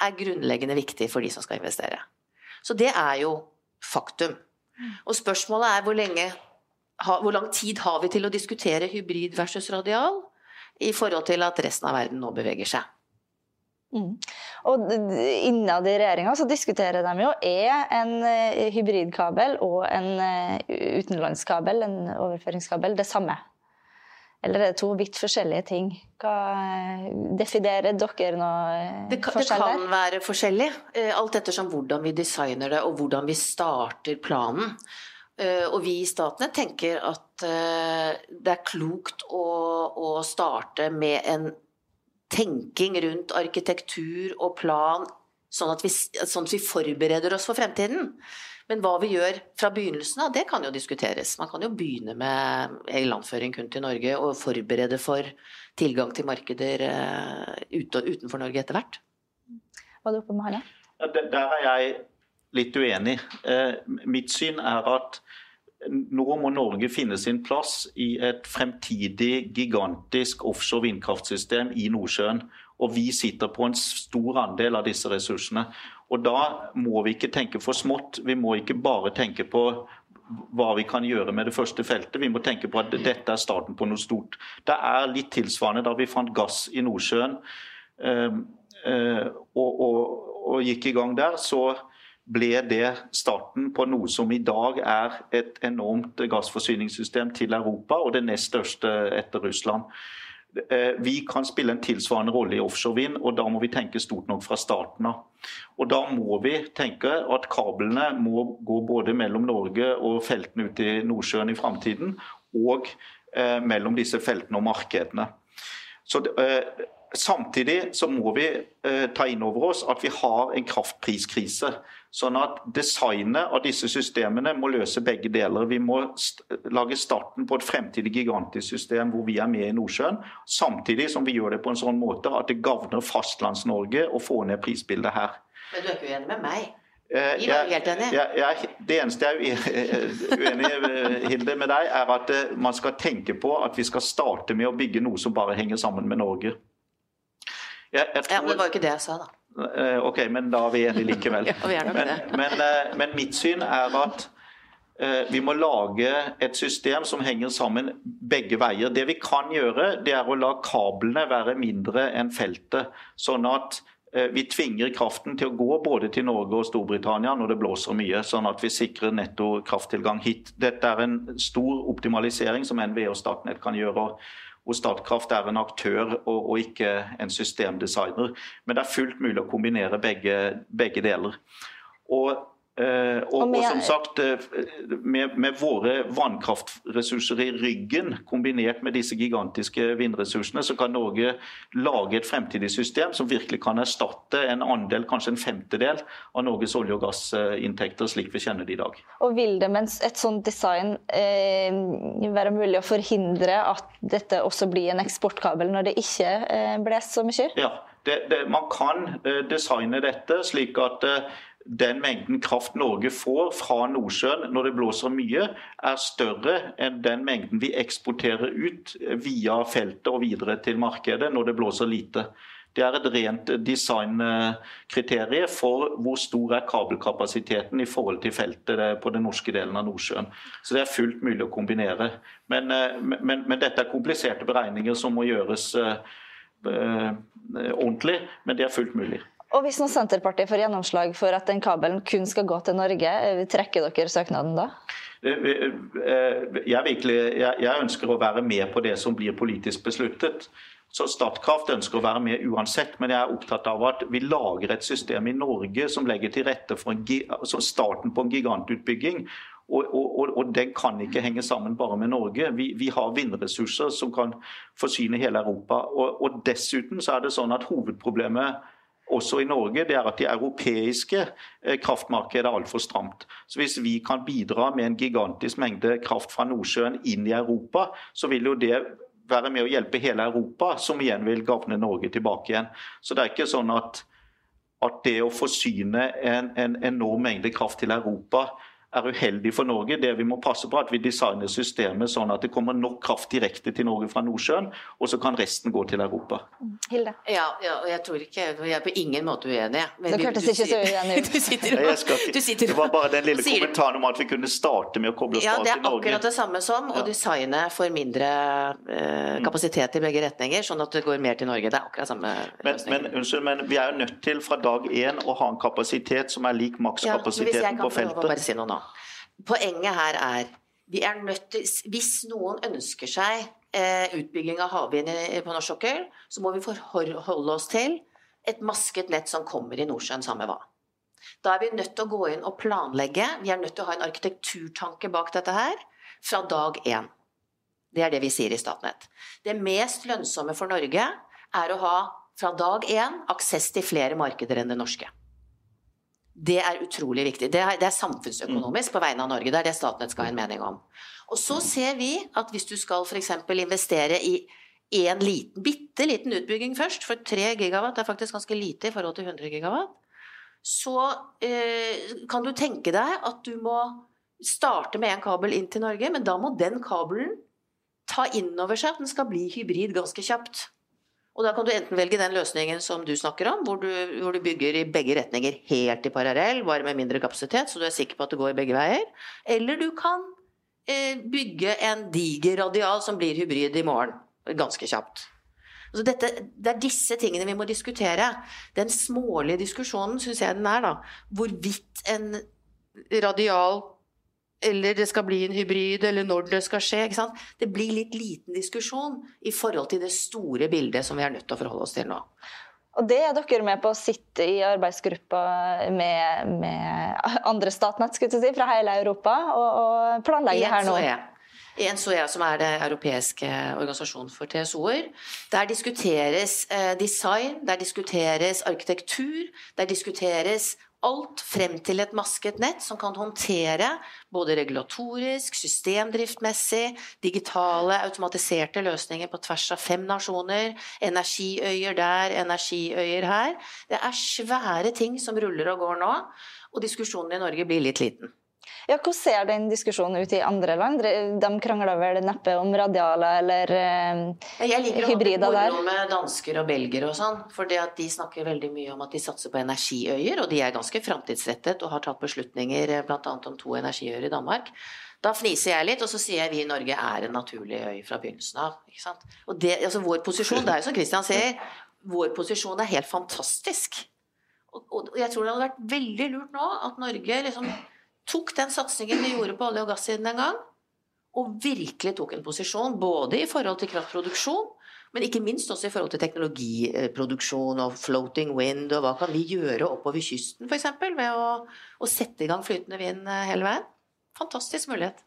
er grunnleggende viktig for de som skal investere. Så det er jo faktum. Og spørsmålet er hvor, lenge, hvor lang tid har vi til å diskutere hybrid versus radial i forhold til at resten av verden nå beveger seg. Mm. Og Innad i regjeringa så diskuterer de jo er en eh, hybridkabel og en eh, utenlandskabel, en overføringskabel, det samme. Eller er det to vidt forskjellige ting? Hva Definerer dere noe det kan, forskjell der? Det kan være forskjellig, eh, alt ettersom hvordan vi designer det og hvordan vi starter planen. Eh, og vi i Statene tenker at eh, det er klokt å, å starte med en tenking rundt arkitektur og plan, sånn at vi, sånn at vi forbereder oss for fremtiden. Men hva vi gjør fra begynnelsen av, det kan jo diskuteres. Man kan jo begynne med ilandføring kun til Norge og forberede for tilgang til markeder uh, utenfor Norge etter hvert. Hva er det oppe med Harald? Ja, der er jeg litt uenig. Uh, mitt syn er at nå må Norge finne sin plass i et fremtidig gigantisk offshore vindkraftsystem i Nordsjøen. Og vi sitter på en stor andel av disse ressursene. Og Da må vi ikke tenke for smått. Vi må ikke bare tenke på hva vi kan gjøre med det første feltet. Vi må tenke på at dette er starten på noe stort. Det er litt tilsvarende da vi fant gass i Nordsjøen øh, øh, og, og, og, gikk i gang der. så ble det starten på noe som i dag er et enormt gassforsyningssystem til Europa, og det nest største etter Russland. Eh, vi kan spille en tilsvarende rolle i offshorevind, og da må vi tenke stort nok fra starten av. Og Da må vi tenke at kablene må gå både mellom Norge og feltene ute i Nordsjøen i framtiden, og eh, mellom disse feltene og markedene. Så eh, Samtidig så må vi eh, ta inn over oss at vi har en kraftpriskrise. Sånn at designet av disse systemene må løse begge deler. Vi må st lage starten på et fremtidig gigantisk system hvor vi er med i Nordsjøen, samtidig som vi gjør det på en sånn måte at det gagner Fastlands-Norge å få ned prisbildet her. Men du er ikke uenig med meg? Eh, enige. Jeg, jeg, det eneste jeg er uenig eh, Hilde, med deg, er at eh, man skal tenke på at vi skal starte med å bygge noe som bare henger sammen med Norge. Jeg, jeg Ja, tror- men det var jo ikke det jeg sa, da. Eh, Ok, men da er vi enige likevel. Ja, vi er men, men, eh, men mitt syn er at eh, vi må lage et system som henger sammen begge veier. Det vi kan gjøre, det er å la kablene være mindre enn feltet. Sånn at vi tvinger kraften til å gå både til Norge og Storbritannia når det blåser mye, sånn at vi sikrer netto krafttilgang hit. Dette er en stor optimalisering som NVE og Statnett kan gjøre. Hvor Statkraft er en aktør og, og ikke en systemdesigner. Men det er fullt mulig å kombinere begge, begge deler. Og, og, Og og som sagt, eh, med, med våre vannkraftressurser i ryggen, kombinert med disse gigantiske vindressursene, så kan Norge lage et fremtidig system som virkelig kan erstatte en andel, kanskje en femtedel, av Norges olje- og gassinntekter slik vi kjenner det i dag. Og vil det med et sånt design eh, være mulig å forhindre at dette også blir en eksportkabel når det ikke eh, blåser så mye? Ja, det, det, Man kan eh, designe dette slik at eh, den mengden kraft Norge får fra Nordsjøen når det blåser mye, er større enn den mengden vi eksporterer ut via feltet og videre til markedet når det blåser lite. Det er et rent designkriterium for hvor stor er kabelkapasiteten i forhold til feltet eh, på den norske delen av Nordsjøen. Så det er fullt mulig å kombinere. Men, eh, men, men dette er kompliserte beregninger som må gjøres eh, ordentlig, men det er fullt mulig. Og hvis nå Senterpartiet får gjennomslag for at den kabelen kun skal gå til Norge, eh, trekker dere søknaden da? Eh, eh, Jeg, virkelig, jeg, ønsker å være med på det som blir politisk besluttet. Så Statkraft ønsker å være med uansett, men jeg er opptatt av at vi lager et system i Norge som legger til rette for en, altså starten på en gigantutbygging. Og, og, og den kan ikke henge sammen bare med Norge. Vi, vi har vindressurser som kan forsyne hele Europa. Og, og dessuten så er det sånn at hovedproblemet også i Norge, det er at de europeiske eh, kraftmarkedet er altfor stramt. Så Hvis vi kan bidra med en gigantisk mengde kraft fra Nordsjøen inn i Europa, så vil jo det være med å hjelpe hele Europa, som igjen vil gagne Norge tilbake igjen. Så det er ikke sånn at, at det å forsyne en, en enorm mengde kraft til Europa er uheldig for Norge. Det vi må passe på, er at vi designer systemet sånn at det kommer nok kraft direkte til Norge fra Nordsjøen, og så kan resten gå til Europa. Hilde? Ja, ja, og jeg tror ikke Jeg er på ingen måte uenig. men Det hørtes ikke så uenig ut. Du sitter og, du sitter det var bare den lille kommentaren om at vi kunne starte med å koble oss Ja, fra det er akkurat det samme som å designe for mindre eh, kapasitet i begge retninger, sånn at det går mer til Norge. Det er akkurat samme Men, men, unnskyld, men vi er jo nødt til fra dag én å ha en kapasitet som er lik Ja, men hvis jeg makskapasiteten kan på få å bare si noe nå. Poenget her er vi er nødt til, Hvis noen ønsker seg eh, utbygging av havvind på norsk sokkel, så må vi forholde oss til et masket nett som kommer i Nordsjøen, samme hva. Da er vi nødt til å gå inn og planlegge. Vi er nødt til å ha en arkitekturtanke bak dette her fra dag én. Det er det vi sier i Statnett. Det mest lønnsomme for Norge er å ha fra dag én aksess til flere markeder enn det norske. Det er utrolig viktig. Det er, det er samfunnsøkonomisk på vegne av Norge. Det er det Statnett skal ha en mening om. Og så ser vi at hvis du skal f.eks. investere i en liten, bitte liten utbygging først, for 3 gigawatt er faktisk ganske lite i forhold til 100 gigawatt, så eh, kan du tenke deg at du må starte med en kabel inn til Norge, men da må den kabelen ta inn over seg at den skal bli hybrid ganske kjapt. Og da kan du enten velge den løsningen som du snakker om, hvor du, hvor du bygger i begge retninger helt i parallell, bare med mindre kapasitet, så du er sikker på at det går begge veier. Eller du kan eh, bygge en diger radial som blir hybrid i morgen, ganske kjapt. Altså dette, det er disse tingene vi må diskutere. Den smålige diskusjonen syns jeg den er, da. Hvorvidt en radial eller det skal bli en hybrid, eller når det skal skje. ikke sant? Det blir litt liten diskusjon i forhold til det store bildet som vi er nødt til å forholde oss til nå. Og det er dere med på å sitte i arbeidsgruppa med, med andre Statnett si, fra hele Europa og, og planlegge det her nå? I NSOE, som er det europeiske organisasjonen for TSO-er, der diskuteres eh, design, der diskuteres arkitektur, der diskuteres alt frem til et masket nett som kan håndtere både regulatorisk, systemdriftmessig, digitale, automatiserte løsninger på tvers av fem nasjoner, energiøyer der, energiøyer her. Det er svære ting som ruller og går nå, og diskusjonen i Norge blir litt liten. Ja, Hvordan ser den diskusjonen ut i andre land? De krangler vel neppe om radialer eller uh, Jeg liker å ha med dansker og belgere og sånn. For de snakker veldig mye om at de satser på energiøyer, og de er ganske framtidsrettet og har tatt beslutninger eh, bl.a. om to energiøyer i Danmark. Da fniser jeg litt, og så sier jeg vi i Norge er en naturlig øy fra begynnelsen av. Ikke sant? Og det, altså Vår posisjon, det er jo som Christian sier, vår posisjon er helt fantastisk. Og, og jeg tror det hadde vært veldig lurt nå at Norge liksom tok den satsingen vi gjorde på olje- og gassiden en gang, og virkelig tok en posisjon både i forhold til kraftproduksjon, men ikke minst også i forhold til teknologiproduksjon og floating wind, og hva kan vi gjøre oppover kysten f.eks. ved å, å, sette i gang flytende vind eh, hele veien. Fantastisk mulighet.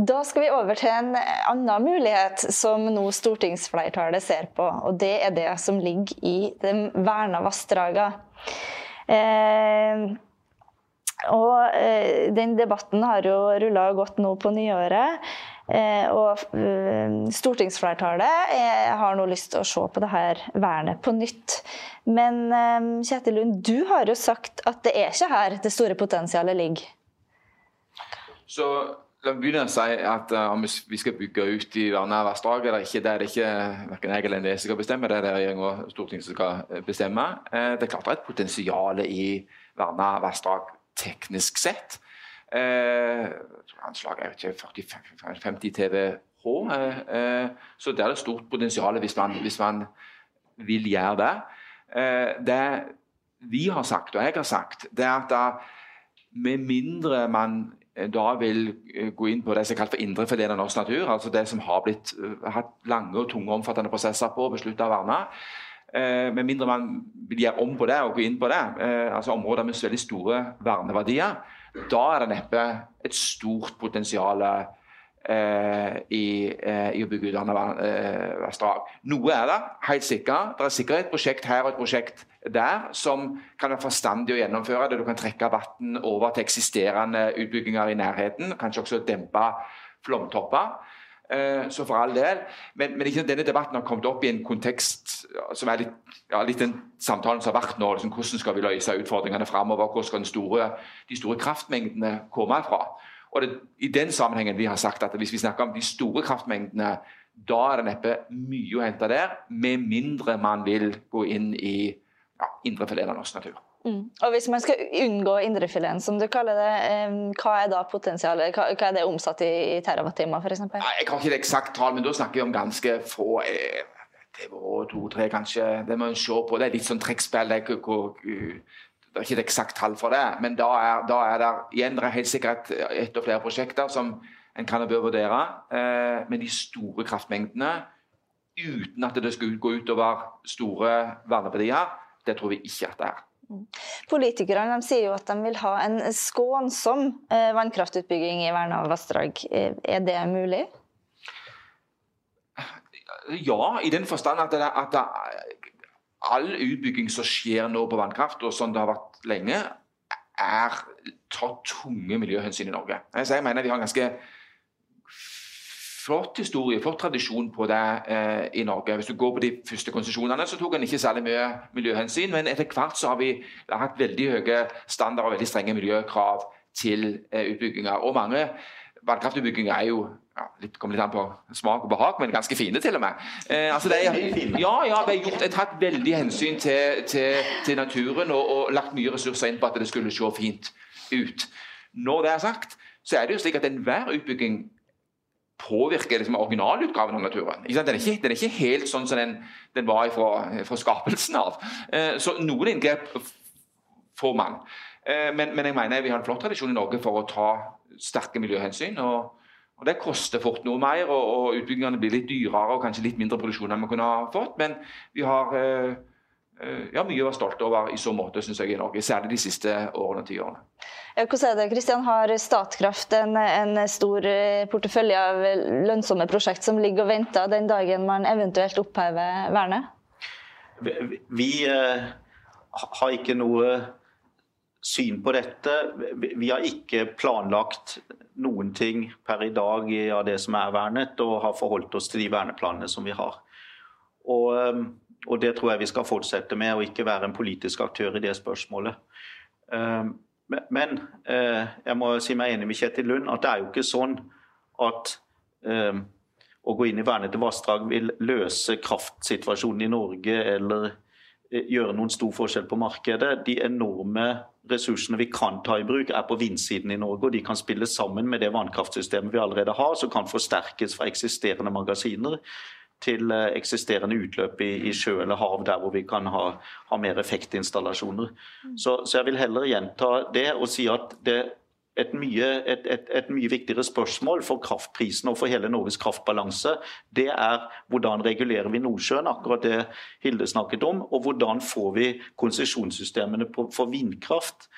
Da skal vi over til en annen mulighet som nå stortingsflertallet ser på. Og det er det som ligger i de verna vassdragene. Eh, og eh, den debatten har jo rulla godt nå på nyåret. Eh, og eh, stortingsflertallet eh, har nå lyst til å se på det her vernet på nytt. Men eh, Kjetil Lund, du har jo sagt at det er ikke her det store potensialet ligger. Så La meg begynne å si at uh, om vi skal bygge ut i verna vassdrag eller ikke, det er det ikke verken jeg eller NVE som skal bestemme, det er det regjering og Stortinget som skal bestemme. Det er klart det er et potensial i verna vassdrag teknisk sett. Eh, anslaget er ikke 40, 50 TWh. Eh, så det er et stort potensial hvis man, hvis man vil gjøre det. Eh, det vi har sagt, og jeg har sagt, det er at da, med mindre man da vil gå inn på det som er kalt for indre indrefileten av norsk natur, altså det som har blitt, hatt lange og tunge omfattende prosesser på og beslutta å verne, Eh, med mindre man vil gjøre om på det og gå inn på det, eh, altså områder med veldig store verneverdier, da er det neppe et stort potensial eh, i, eh, i, å bygge ut vassdrag. Eh, Noe er det, helt sikkert. Det er sikkert et prosjekt her og et prosjekt der som kan være forstandig å gjennomføre. Der du kan trekke vann over til eksisterende utbygginger i nærheten. Kanskje også dempe flomtopper. Eh, så for all del. Men, men liksom, denne debatten har kommet opp i en kontekst som er litt, ja, litt den samtalen som har vært nå. Liksom, hvordan skal vi løse utfordringene framover? Hvor skal store, de store kraftmengdene komme fra? Og det, I den sammenhengen vi har sagt at hvis vi snakker om de store kraftmengdene, da er det neppe mye å hente der, med mindre man vil gå inn i ja, indre filet av norsk natur. Mm. Og Hvis man skal unngå indrefileten, som du kaller det, hva er da potensialet? Hva, er det omsatt i, i terawattimer, f.eks.? Jeg har ikke et eksakt tall, men da snakker vi om ganske få eh, Det var to-tre, kanskje. Det må en se på. Det er litt sånn trekkspill. Det, det, er ikke et eksakt tall for det, men da er, da er det igjen det er helt sikkert ett og flere prosjekter som en kan og bør vurdere. Eh, men de store kraftmengdene, uten at det skal gå utover store verneverdier, det tror vi ikke at det er. Politikerne sier jo at de vil ha en skånsom eh, vannkraftutbygging i verna vassdrag. Eh, er det mulig? Ja, i den forstand at, det, at det, all utbygging som skjer nå på vannkraft, og sånn det har vært lenge, er tar tunge miljøhensyn i Norge. Jeg mener vi har ganske flott historie, flott tradisjon på det eh, i Norge. Hvis du går på de første konsesjonene, så tok en ikke særlig mye miljøhensyn. Men etter hvert så har vi hatt veldig høye standarder og veldig strenge miljøkrav til eh, utbygginger. Og mange vannkraftutbygginger er jo ja, litt, kommer litt an på smak og behag, men ganske fine til og med. Eh, altså det er, ja, ja, vi har gjort, tatt veldig hensyn til, til, til naturen og, og, lagt mye ressurser inn på at det skulle se fint ut. Når det er sagt, så er det jo slik at enhver utbygging påvirker liksom originalutgaven av naturen. Den er, ikke, den er, ikke, helt sånn som den, den var fra, fra, skapelsen av. Eh, så noen inngrep får man. Eh, men, men, jeg mener vi har en flott tradisjon i Norge for å ta sterke miljøhensyn. og, og Det koster fort noe mer, og, og utbyggingene blir litt dyrere og kanskje litt mindre produksjon enn vi kunne ha fått. Men vi har eh, ja, mye å være stolt over i så måte, synes jeg, i Norge. Særlig de siste årene og tiårene. Hvordan er det, Kristian? Har Statkraft en, en, stor eh, portefølje av lønnsomme prosjekt som ligger og venter den dagen man eventuelt opphever vernet? Vi, vi eh, har ikke noe syn på dette. Vi har ikke planlagt noen ting per i dag av det som er vernet, og har forholdt oss til de verneplanene som vi har. Og, uh, og det tror jeg vi skal fortsette med, og ikke være en politisk aktør i det spørsmålet. Uh, men eh, jeg må si meg enig med Kjetil Lund at det er jo ikke sånn at eh, å gå inn i vernede vassdrag vil løse kraftsituasjonen i Norge eller eh, gjøre noen stor forskjell på markedet. De enorme ressursene vi kan ta i bruk, er på vindsiden i Norge. og De kan spille sammen med det vannkraftsystemet vi allerede har, som kan forsterkes fra eksisterende magasiner til eh, eksisterende utløp i, i, sjø eller hav, der hvor vi kan ha, ha mer effektinstallasjoner. Mm. Så, så, jeg vil heller gjenta det og si at det et mye, et, et, et mye viktigere spørsmål for kraftprisen og for hele Norges kraftbalanse, det er hvordan regulerer vi Nordsjøen, akkurat det Hilde snakket om, og hvordan får vi konsesjonssystemene for vindkraft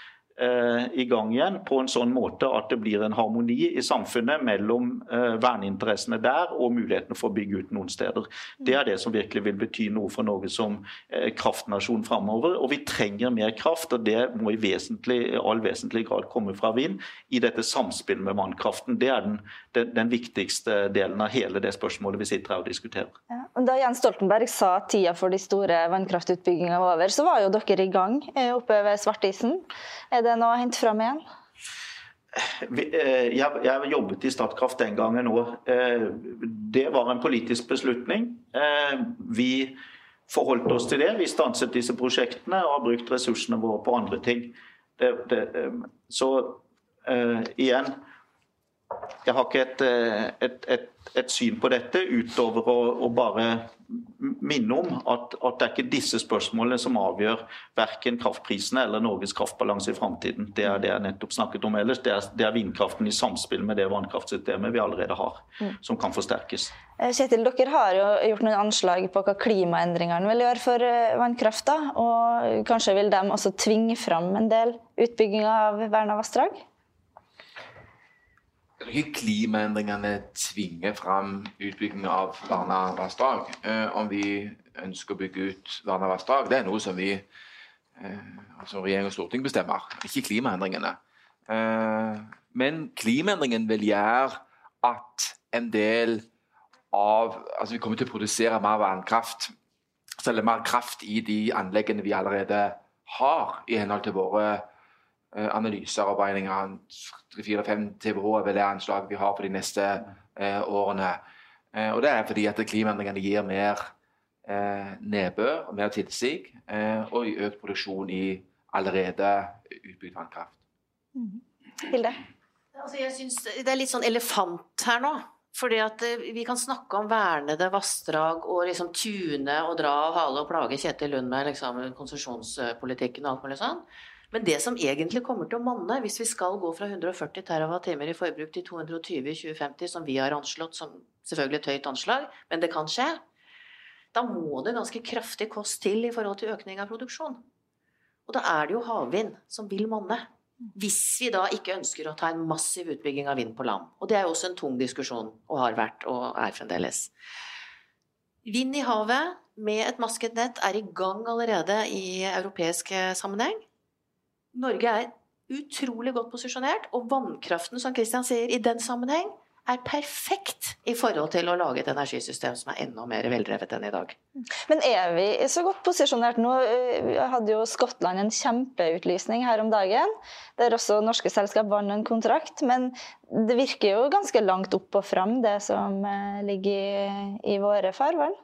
i gang igjen på en sånn måte at det blir en harmoni i samfunnet mellom eh, verneinteressene der og mulighetene for å bygge ut noen steder. Det er det som virkelig vil bety noe for Norge som eh, kraftnasjon framover. Og vi trenger mer kraft, og det må i vesentlig, all vesentlig grad komme fra vind i dette samspillet med vannkraften. Det er den, den, den, viktigste delen av hele det spørsmålet vi sitter her og diskuterer. Ja, da Jens Stoltenberg sa at tida for de store vannkraftutbyggingene var over, så var jo dere i gang oppe ved Svartisen. Er noe å hente fram igjen? Eh, jeg, jeg jobbet i Statkraft den gangen òg. Eh, det var en politisk beslutning. Eh, vi forholdt oss til det. Vi stanset disse prosjektene og har brukt ressursene våre på andre ting. Så igjen Jeg har ikke et, et, et, et, syn på dette utover å, å bare minne om at, at, det er ikke disse spørsmålene som avgjør verken kraftprisene eller Norges kraftbalanse i framtiden. Det er det jeg nettopp snakket om ellers. Det er, det er, vindkraften i samspill med det vannkraftsystemet vi allerede har, mm. som kan forsterkes. Eh, Kjetil, dere har jo gjort noen anslag på hva klimaendringene vil gjøre for eh, vannkrafta. Og kanskje vil de også tvinge fram en del utbygginger av verna vassdrag? Det ikke klimaendringene tvinger fram utbygging av verna vassdrag. Eh, om vi ønsker å bygge ut verna vassdrag, det er noe som vi, eh, altså regjering og storting bestemmer, ikke klimaendringene. Eh, men klimaendringen vil gjøre at en del av Altså vi kommer til å produsere mer vannkraft, Selge mer kraft i de anleggene vi allerede har, i henhold til våre Eh, analyser og beregninger. 3-4-5 TWh er vel det anslaget vi har for de neste eh, årene. Eh, og Det er fordi at klimaendringene gir mer eh, nedbør og mer tilsig, eh, og økt produksjon i allerede utbygd vannkraft. Mm. Hilde? Altså, jeg synes Det er litt sånn elefant her nå. Fordi at Vi kan snakke om vernede vassdrag og liksom tune og dra og hale og plage Kjetil Lund med liksom, konsesjonspolitikken og alt mulig sånn. Men det som egentlig kommer til å monne, hvis vi skal gå fra 140 TWh i forbruk til 220 i 2050, som vi har anslått som selvfølgelig et høyt anslag, men det kan skje, da må det ganske kraftig kost til i forhold til økning av produksjon. Og da er det jo havvind som vil monne. Hvis vi da ikke ønsker å ta en massiv utbygging av vind på land. Og det er jo også en tung diskusjon, og har vært og er fremdeles. Vind i havet med et masket nett er i gang allerede i europeisk sammenheng. Norge er utrolig godt posisjonert, og vannkraften, som Kristian sier, i den sammenheng er perfekt i forhold til å lage et energisystem som er enda mer veldrevet enn i dag. Men er vi så godt posisjonert nå? Vi hadde jo Skottland en kjempeutlysning her om dagen, der også norske selskap vant en kontrakt. Men det virker jo ganske langt opp og fram, det som eh, ligger i, i våre farvann.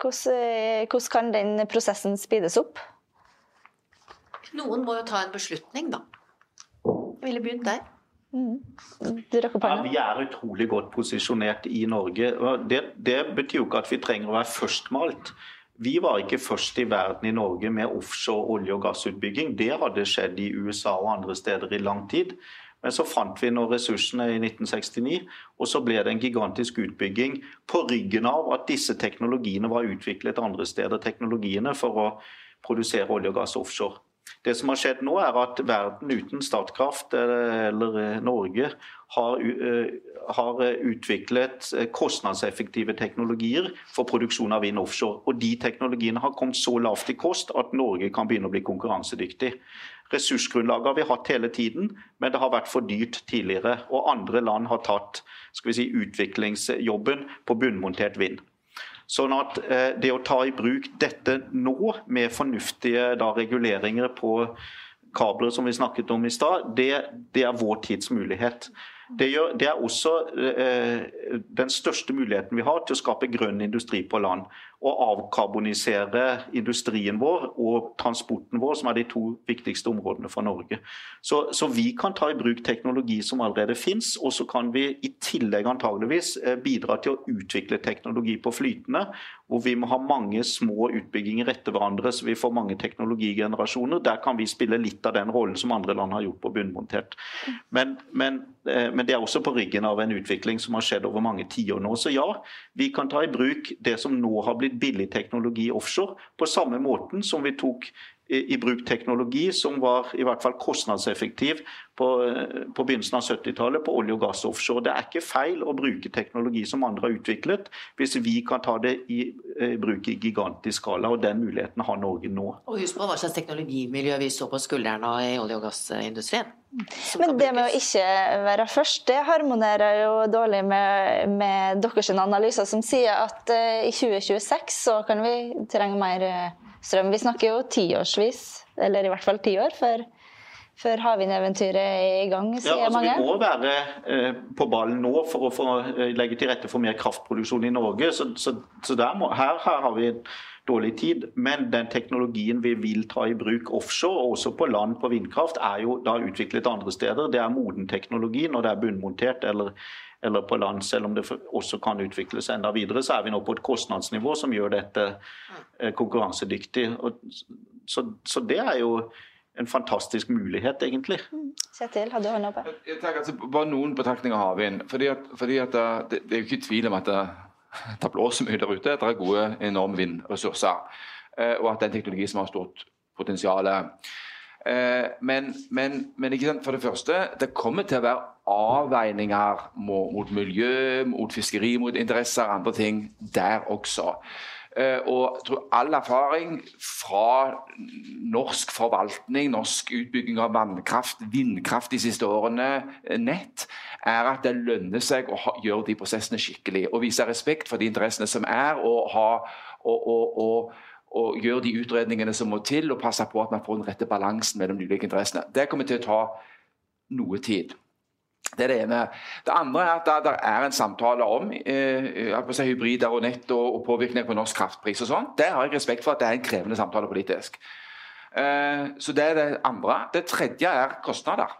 Hvordan, eh, hvordan kan den prosessen speedes opp? Noen må jo ta en beslutning, da. Jeg ville begynt der. Mm. Ja, vi er utrolig godt posisjonert i Norge. Det, det betyr jo ikke at vi trenger å være førstmalt. Vi var ikke først i verden i Norge med offshore olje- og gassutbygging. Det hadde skjedd i USA og andre steder i lang tid. Men så fant vi nå ressursene i 1969, og så ble det en gigantisk utbygging på ryggen av at disse teknologiene var utviklet andre steder, teknologiene for å produsere olje og gass offshore. Det som har skjedd nå, er at verden uten Statkraft eller eh, Norge har, eh, har utviklet eh, kostnadseffektive teknologier for produksjon av vind offshore. Og De teknologiene har kommet så lavt i kost at Norge kan begynne å bli konkurransedyktig. Ressursgrunnlaget har vi hatt hele tiden, men det har vært for dyrt tidligere. Og andre land har tatt si, utviklingsjobben på bunnmontert vind. Sånn at eh, det å ta i bruk dette nå, med fornuftige da, reguleringer på kabler som vi snakket om i stad, det, det, er vår tids mulighet. Det, gjør, det er også eh, den største muligheten vi har til å skape grønn industri på land å avkarbonisere industrien vår og transporten vår, som er de to viktigste områdene for Norge. Så, så vi kan ta i bruk teknologi som allerede finnes, og så kan vi i tillegg antageligvis eh, bidra til å utvikle teknologi på flytende, hvor vi må ha mange små utbygginger etter hverandre, så vi får mange teknologigenerasjoner. Der kan vi spille litt av den rollen som andre land har gjort på bunnmontert. Men, men, eh, men det er også på ryggen av en utvikling som har skjedd over mange tiår nå. Så ja, vi kan ta i bruk det som nå har blitt billig teknologi offshore, på samme måten som vi tok i bruk teknologi som var i hvert fall kostnadseffektiv på, på begynnelsen av 70-tallet på olje og gass offshore. Det er ikke feil å bruke teknologi som andre har utviklet, hvis vi kan ta det i i bruk i gigantisk skala. og Den muligheten har Norge nå. Og Husk på hva slags teknologimiljø vi står på skuldrene av i olje- og gassindustrien. Men det med å ikke være først, det harmonerer jo dårlig med, med deres analyser som sier at uh, i 2026 så kan vi trenge mer uh, strøm. Vi snakker jo tiårsvis, eller i hvert fall ti år, før, før havvindeventyret er i gang, sier ja, altså, mange. Vi må være uh, på ballen nå for å få, legge til rette for mer kraftproduksjon i Norge. Så, så, så må, her, her har vi dårlig tid. Men den teknologien vi vil ta i bruk offshore, og også på land på vindkraft, er jo da utviklet andre steder. Det er moden teknologi når det er bunnmontert eller, eller på land, selv om det også kan utvikles enda videre. Så er vi nå på et kostnadsnivå som gjør dette eh, konkurransedyktig. Så, så det er jo en fantastisk mulighet, egentlig. Mm. Kjetil, har du hånda oppe? Jeg tenker altså, Bare noen betraktninger av havvind. Fordi at, fordi at eh, det, det, er jo ikke tvil om at det, det blåser mye der ute. Det er gode, enorme vindressurser. Eh, og at det er en teknologi som har stort potensial. Eh, men, men, men for det første, det kommer til å være avveininger mot miljø, mot fiskeri, mot interesser og andre ting der også. Eh, og jeg tror all erfaring fra norsk forvaltning, norsk utbygging av vannkraft, vindkraft de siste årene, nett, er at det lønner seg å gjøre de prosessene skikkelig. Og vise respekt for de interessene som er, og, ha, og, og, og, og gjøre de utredningene som må til, og passe på at man får den rette balansen mellom de ulike interessene. Det kommer til å ta noe tid. Det er det ene. Det andre er at det, er en samtale om eh, si, hybrider og nett og, og, påvirkning på norsk kraftpris. og sånn. Det har jeg respekt for at det er en krevende samtale politisk. Eh, så Det er det andre. Det tredje er kostnader.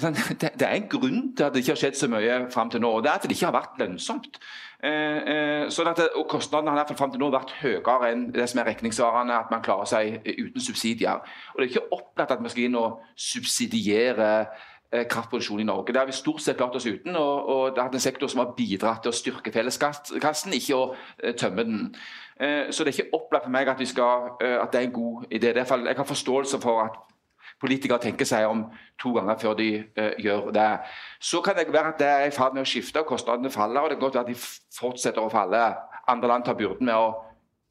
Sånn, det, er en grunn til at det ikke har skjedd så mye fram til nå. og Det er at det ikke har vært lønnsomt. Eh, eh sånn at og Kostnadene har i hvert fall frem til nå vært høyere enn det som er regningssvarende, at man klarer seg uten subsidier. Og Det er ikke opplagt at vi skal inn og subsidiere eh, kraftproduksjon i Norge. Det har vi stort sett klart oss uten. og, og Det har vært en sektor som har bidratt til å styrke felleskassen, ikke å eh, tømme den. Eh, så det er ikke opplagt for meg at, skal, eh, at det er en god idé. Jeg har forståelse for at politikere tenker seg om to ganger før de uh, gjør det. Så kan det være at det er i ferd med å skifte, og kostnadene faller. og det kan godt være at de fortsetter å falle. Andre land tar byrden med å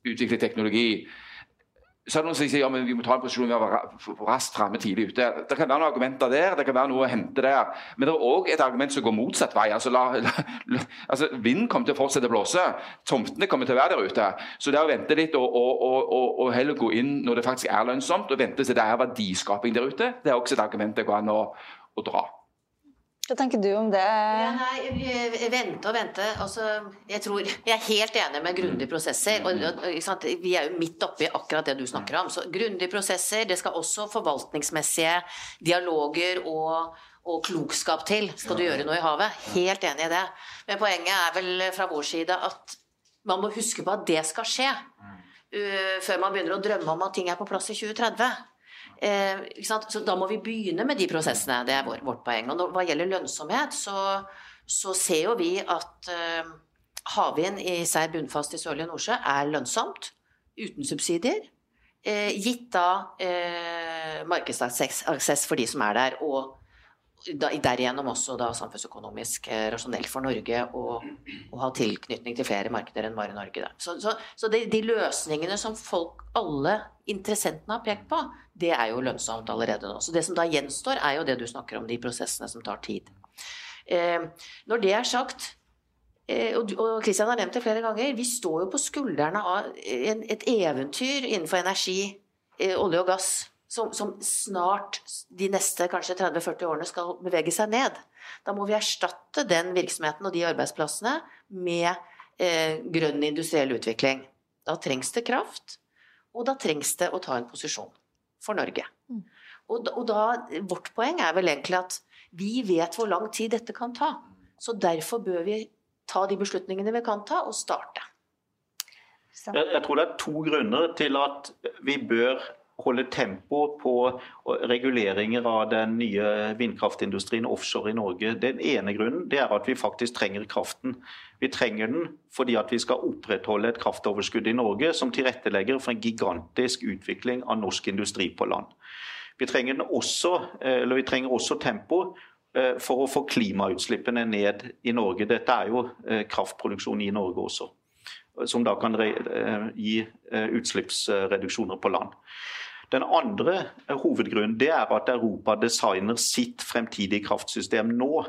utvikle teknologi så er det noen som sier ja, men vi må ta en posisjon vi er raskt framme tidlig ute. Det kan være noen argumenter der, det kan være noe å hente der. Men det er òg et argument som går motsatt vei. altså, la, la, altså Vinden kommer til å fortsette å blåse. Tomtene kommer til å være der ute. Så det å vente litt og, og, og, og, heller gå inn når det faktisk er lønnsomt, og vente til det er verdiskaping der ute, det er også et argument det går an å, å dra. Hva tenker du om det? Ja, nei, vente og vente. Altså, jeg, tror, jeg er helt enig med grundige prosesser. Og, og, vi er jo midt oppi akkurat det du snakker om. Så Grundige prosesser. Det skal også forvaltningsmessige dialoger og, og klokskap til. Skal du gjøre noe i havet? Helt enig i det. Men poenget er vel fra vår side at man må huske på at det skal skje. Uh, før man begynner å drømme om at ting er på plass i 2030. Eh, så da må vi begynne med de prosessene. Det er vårt poeng. Og når, hva gjelder lønnsomhet, så, så ser jo vi at eh, havvind i seg bunnfast i Sørlige Nordsjø er lønnsomt uten subsidier. Eh, gitt da eh, markedsaksess for de som er der, og derigjennom også da samfunnsøkonomisk eh, rasjonelt for Norge å, ha tilknytning til flere markeder enn bare Norge. Så, så, så de, de, løsningene som folk, alle interessentene har pekt på, det er jo lønnsomt allerede nå. Så det som da gjenstår, er jo det du snakker om, de prosessene som tar tid. Eh, når det er sagt, eh, og Kristian har nevnt det flere ganger, vi står jo på skuldrene av et eventyr innenfor energi, eh, olje og gass som, som snart de neste kanskje 30-40 årene skal bevege seg ned. Da må vi erstatte den virksomheten og de arbeidsplassene med eh, grønn industriell utvikling. Da trengs det kraft, og da trengs det å ta en posisjon for Norge. Mm. Og, og da, vårt poeng er vel egentlig at vi vet hvor lang tid dette kan ta. Så derfor bør vi ta de beslutningene vi kan ta, og starte. Jeg, jeg tror det er to grunner til at vi bør holde tempo på reguleringer av den nye vindkraftindustrien offshore i Norge. Den ene grunnen det er at vi faktisk trenger kraften. Vi trenger den fordi at vi skal opprettholde et kraftoverskudd i Norge som tilrettelegger for en gigantisk utvikling av norsk industri på land. Vi trenger, også, vi trenger også tempo eh, for å få klimautslippene ned i Norge. Dette er jo eh, kraftproduksjon i Norge også, som da kan eh, gi utslippsreduksjoner på land. Den andre hovedgrunnen det er at Europa designer sitt fremtidige kraftsystem nå.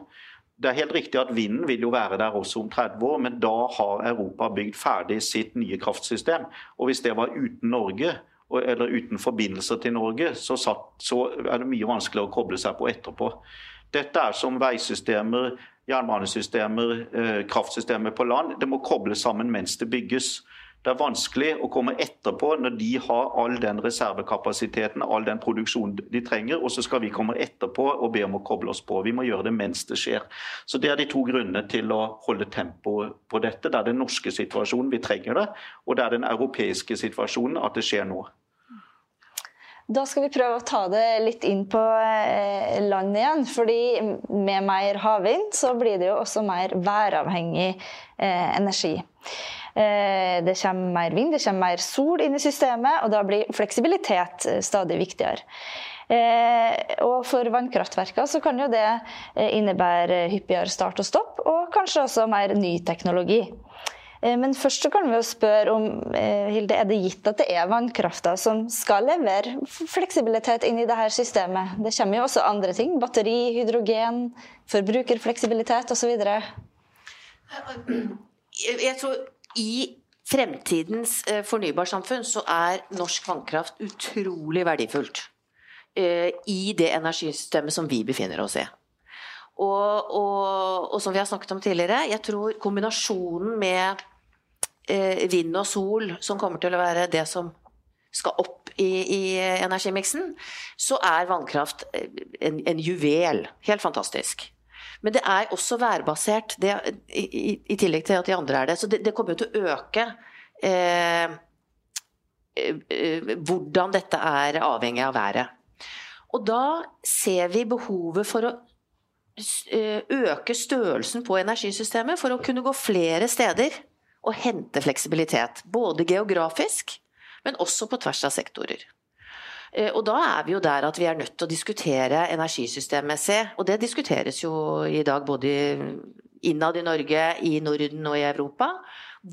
Det er helt riktig at Vinden vil jo være der også om 30 år, men da har Europa bygd ferdig sitt nye kraftsystem. Og Hvis det var uten Norge, eller uten forbindelser til Norge, så, satt, så er det mye vanskeligere å koble seg på etterpå. Dette er som veisystemer, jernbanesystemer, eh, kraftsystemer på land. Det må kobles sammen mens det bygges. Det er vanskelig å komme etterpå når de har all den reservekapasiteten, all den produksjonen de trenger, og så skal vi komme etterpå og be om å koble oss på. Vi må gjøre det mens det skjer. Så Det er de to grunnene til å holde tempo på dette. Det er den norske situasjonen vi trenger det, og det er den europeiske situasjonen at det skjer nå. Da skal vi prøve å ta det litt inn på eh, land igjen. fordi med mer havvind så blir det jo også mer væravhengig eh, energi. Eh, det kommer mer vind, det kommer mer sol inn i systemet, og da blir fleksibilitet eh, stadig viktigere. Eh, og for vannkraftverkene så kan jo det innebære hyppigere start og stopp, og kanskje også mer ny teknologi. Men først så kan vi jo spørre om Hilde, er det gitt at det er vannkrafta som skal levere fleksibilitet inn i dette systemet? Det kommer jo også andre ting. Batteri, hydrogen, forbrukerfleksibilitet osv. Jeg tror i fremtidens eh, fornybarsamfunn så er norsk vannkraft utrolig verdifullt eh, i det energisystemet som vi befinner oss i. Og, og, og, som vi har snakket om tidligere, jeg tror kombinasjonen med eh, vind og sol, som kommer til å være det som skal opp i, i energimiksen, så er vannkraft en, en juvel. Helt fantastisk. Men det er også værbasert, det, i, i, tillegg til at de andre er det. Så det, det kommer jo til å øke eh, eh, hvordan dette er avhengig av været. Og da ser vi behovet for å eh, øke størrelsen på energisystemet for å kunne gå flere steder og hente fleksibilitet. Både geografisk, men også på tvers av sektorer. Eh, og da er vi jo der at vi er nødt til å diskutere energisystemmessig. Og det diskuteres jo i dag både innad i Norge, i Norden og i Europa.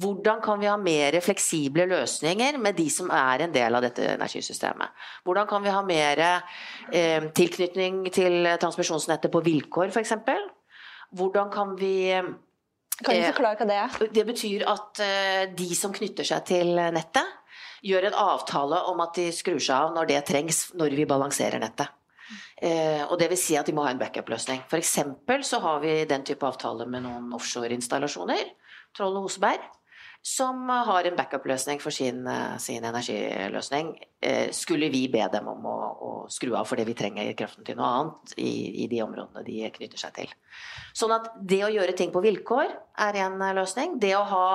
Hvordan kan vi ha mer fleksible løsninger med de som er en del av dette energisystemet? Hvordan kan vi ha mer eh, tilknytning til transmisjonsnettet på vilkår, f.eks.? Hvordan kan vi Kan du forklare hva det er? Eh, det betyr at eh, de som knytter seg til nettet, gjør en avtale om at de skrur seg av når det trengs, når vi balanserer nettet. Eh, og det vil si at de må ha en backup-løsning. F.eks. så har vi den type avtale med noen offshore-installasjoner, Troll og Oseberg, som har en backup-løsning for sin, eh, sin, energiløsning. Eh, skulle vi be dem om å, å, skru av fordi vi trenger kraften til noe annet i, i, de områdene de knytter seg til. Sånn at det å gjøre ting på vilkår er en løsning. Det å ha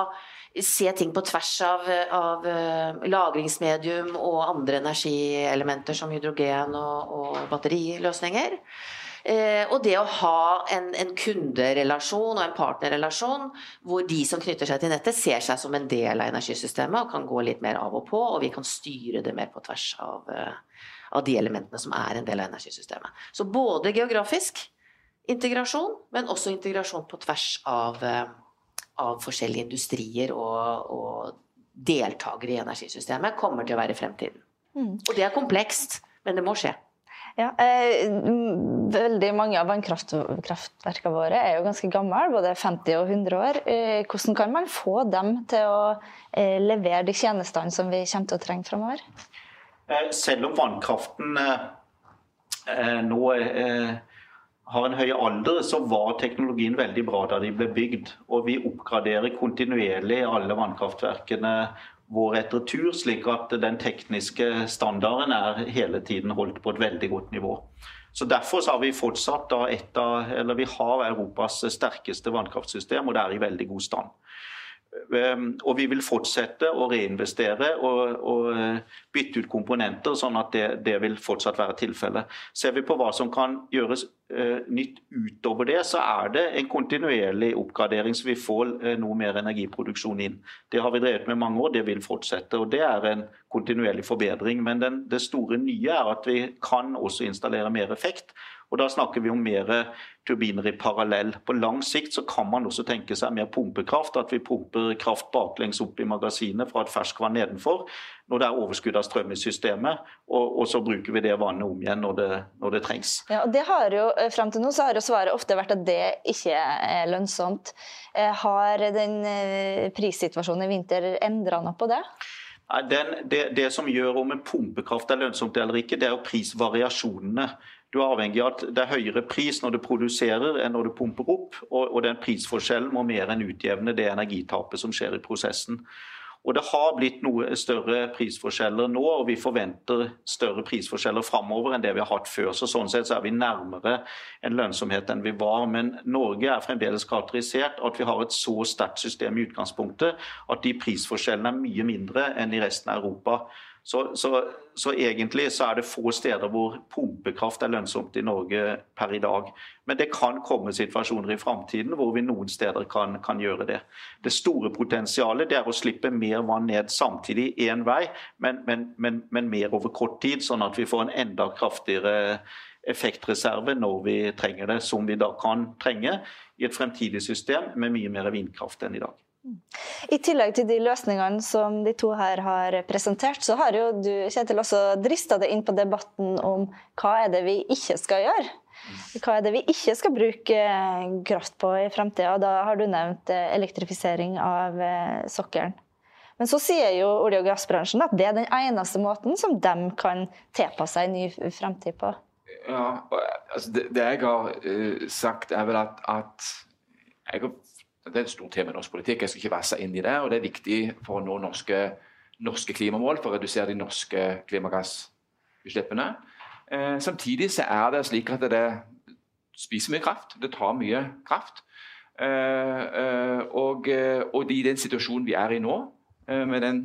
se ting på tvers av, av lagringsmedium og andre energielementer som hydrogen og, og batteriløsninger. Eh, og det å ha en, en, kunderelasjon og en partnerrelasjon hvor de som knytter seg til nettet, ser seg som en del av energisystemet og kan gå litt mer av og på, og vi kan styre det mer på tvers av, uh, av de elementene som er en del av energisystemet. Så både geografisk integrasjon, men også integrasjon på tvers av uh, av forskjellige industrier og, og deltakere i energisystemet kommer til å være fremtiden. Mm. Og det er komplekst, men det må skje. Ja, eh, veldig mange av vannkraftverkene våre er jo ganske gamle, både 50 og 100 år. Eh, hvordan kan man få dem til å eh, levere de tjenestene som vi kommer til å trenge framover? Eh, selv om vannkraften eh, eh, nå har en høy alder, så var teknologien veldig bra da de ble bygd. Og vi oppgraderer kontinuerlig alle vannkraftverkene våre etter tur, slik at den tekniske standarden er hele tiden holdt på et veldig godt nivå. Så Derfor så har vi fortsatt et av, eller vi har Europas sterkeste vannkraftsystem, og det er i veldig god stand. Ehm, og vi vil fortsette å reinvestere og, og eh, bytte ut komponenter, sånn at det, det, vil fortsatt være tilfellet. Ser vi på hva som kan gjøres uh, nytt utover det, så er det en kontinuerlig oppgradering, så vi får uh, noe mer energiproduksjon inn. Det har vi drevet med mange år, det vil fortsette. og Det er en kontinuerlig forbedring. Men den, det store nye er at vi kan også installere mer effekt. Og Da snakker vi om mer turbiner i parallell. På lang sikt så kan man også tenke seg mer pumpekraft. At vi pumper kraft baklengs opp i magasinet fra et ferskvann nedenfor når det er overskudd av strøm i systemet. Og, og så bruker vi det vannet om igjen når det, når det trengs. Ja, og det har jo, Fram Frem til nå så har jo svaret ofte vært at det ikke er lønnsomt. Eh, har den eh, prissituasjonen i vinter endra noe på det? Den, det, det, som gjør om en pumpekraft er lønnsomt eller ikke, det er jo prisvariasjonene. Du er avhengig av at det er høyere pris når du produserer enn når du pumper opp, og, og den prisforskjellen må mer enn utjevne det energitapet som skjer i prosessen. Og Det har blitt noe større prisforskjeller nå, og vi forventer større prisforskjeller framover enn det vi har hatt før. Så Sånn sett så er vi nærmere en lønnsomhet enn vi var. Men Norge er fremdeles karakterisert at vi har et så sterkt system i utgangspunktet at de prisforskjellene er mye mindre enn i resten av Europa. Så, så, så, egentlig så er det få steder hvor pumpekraft er lønnsomt i Norge per i dag. Men det kan komme situasjoner i framtiden hvor vi noen steder kan, kan, gjøre det. Det store potensialet det er å slippe mer vann ned samtidig én vei, men, men, men, men mer over kort tid, sånn at vi får en enda kraftigere effektreserve når vi trenger det, som vi da kan trenge i et fremtidig system med mye mer vindkraft enn i dag. I tillegg til de løsningene som de to her har presentert, så har jo du Kjetil, også drista deg inn på debatten om hva er det vi ikke skal gjøre. Hva er det vi ikke skal bruke kraft på i fremtida? Da har du nevnt eh, elektrifisering av eh, sokkelen. Men så sier jo olje- og gassbransjen at det er den eneste måten som de kan tilpasse seg en ny fremtid på. Ja, altså det, det, jeg har sagt, er vel at, at jeg har det er et stort tema i norsk politikk. Jeg skal ikke vasse inn i det. og Det er viktig for å nå norske, norske klimamål, for å redusere de norske klimagassutslippene. Eh, samtidig så er det slik at det spiser mye kraft. Det tar mye kraft. Eh, eh, og, eh, og, i den situasjonen vi er i nå, eh, med den,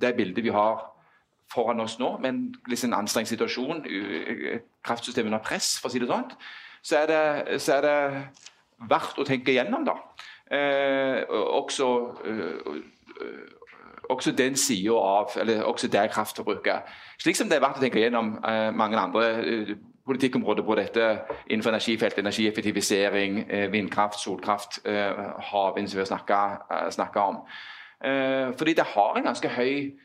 det bildet vi har foran oss nå, med en liksom anstrengt situasjon, kraftsystemet under press, for å si det sånn, så er det, så er det verdt å tenke igjennom. da. Eh, også, eh, også den sida av Eller også det kraftforbruket. Slik som det er verdt å tenke gjennom eh, mange andre politikkområder på dette innenfor energifelt, energieffektivisering, vindkraft, solkraft, havvind, som vi har om. Fordi det har en ganske høy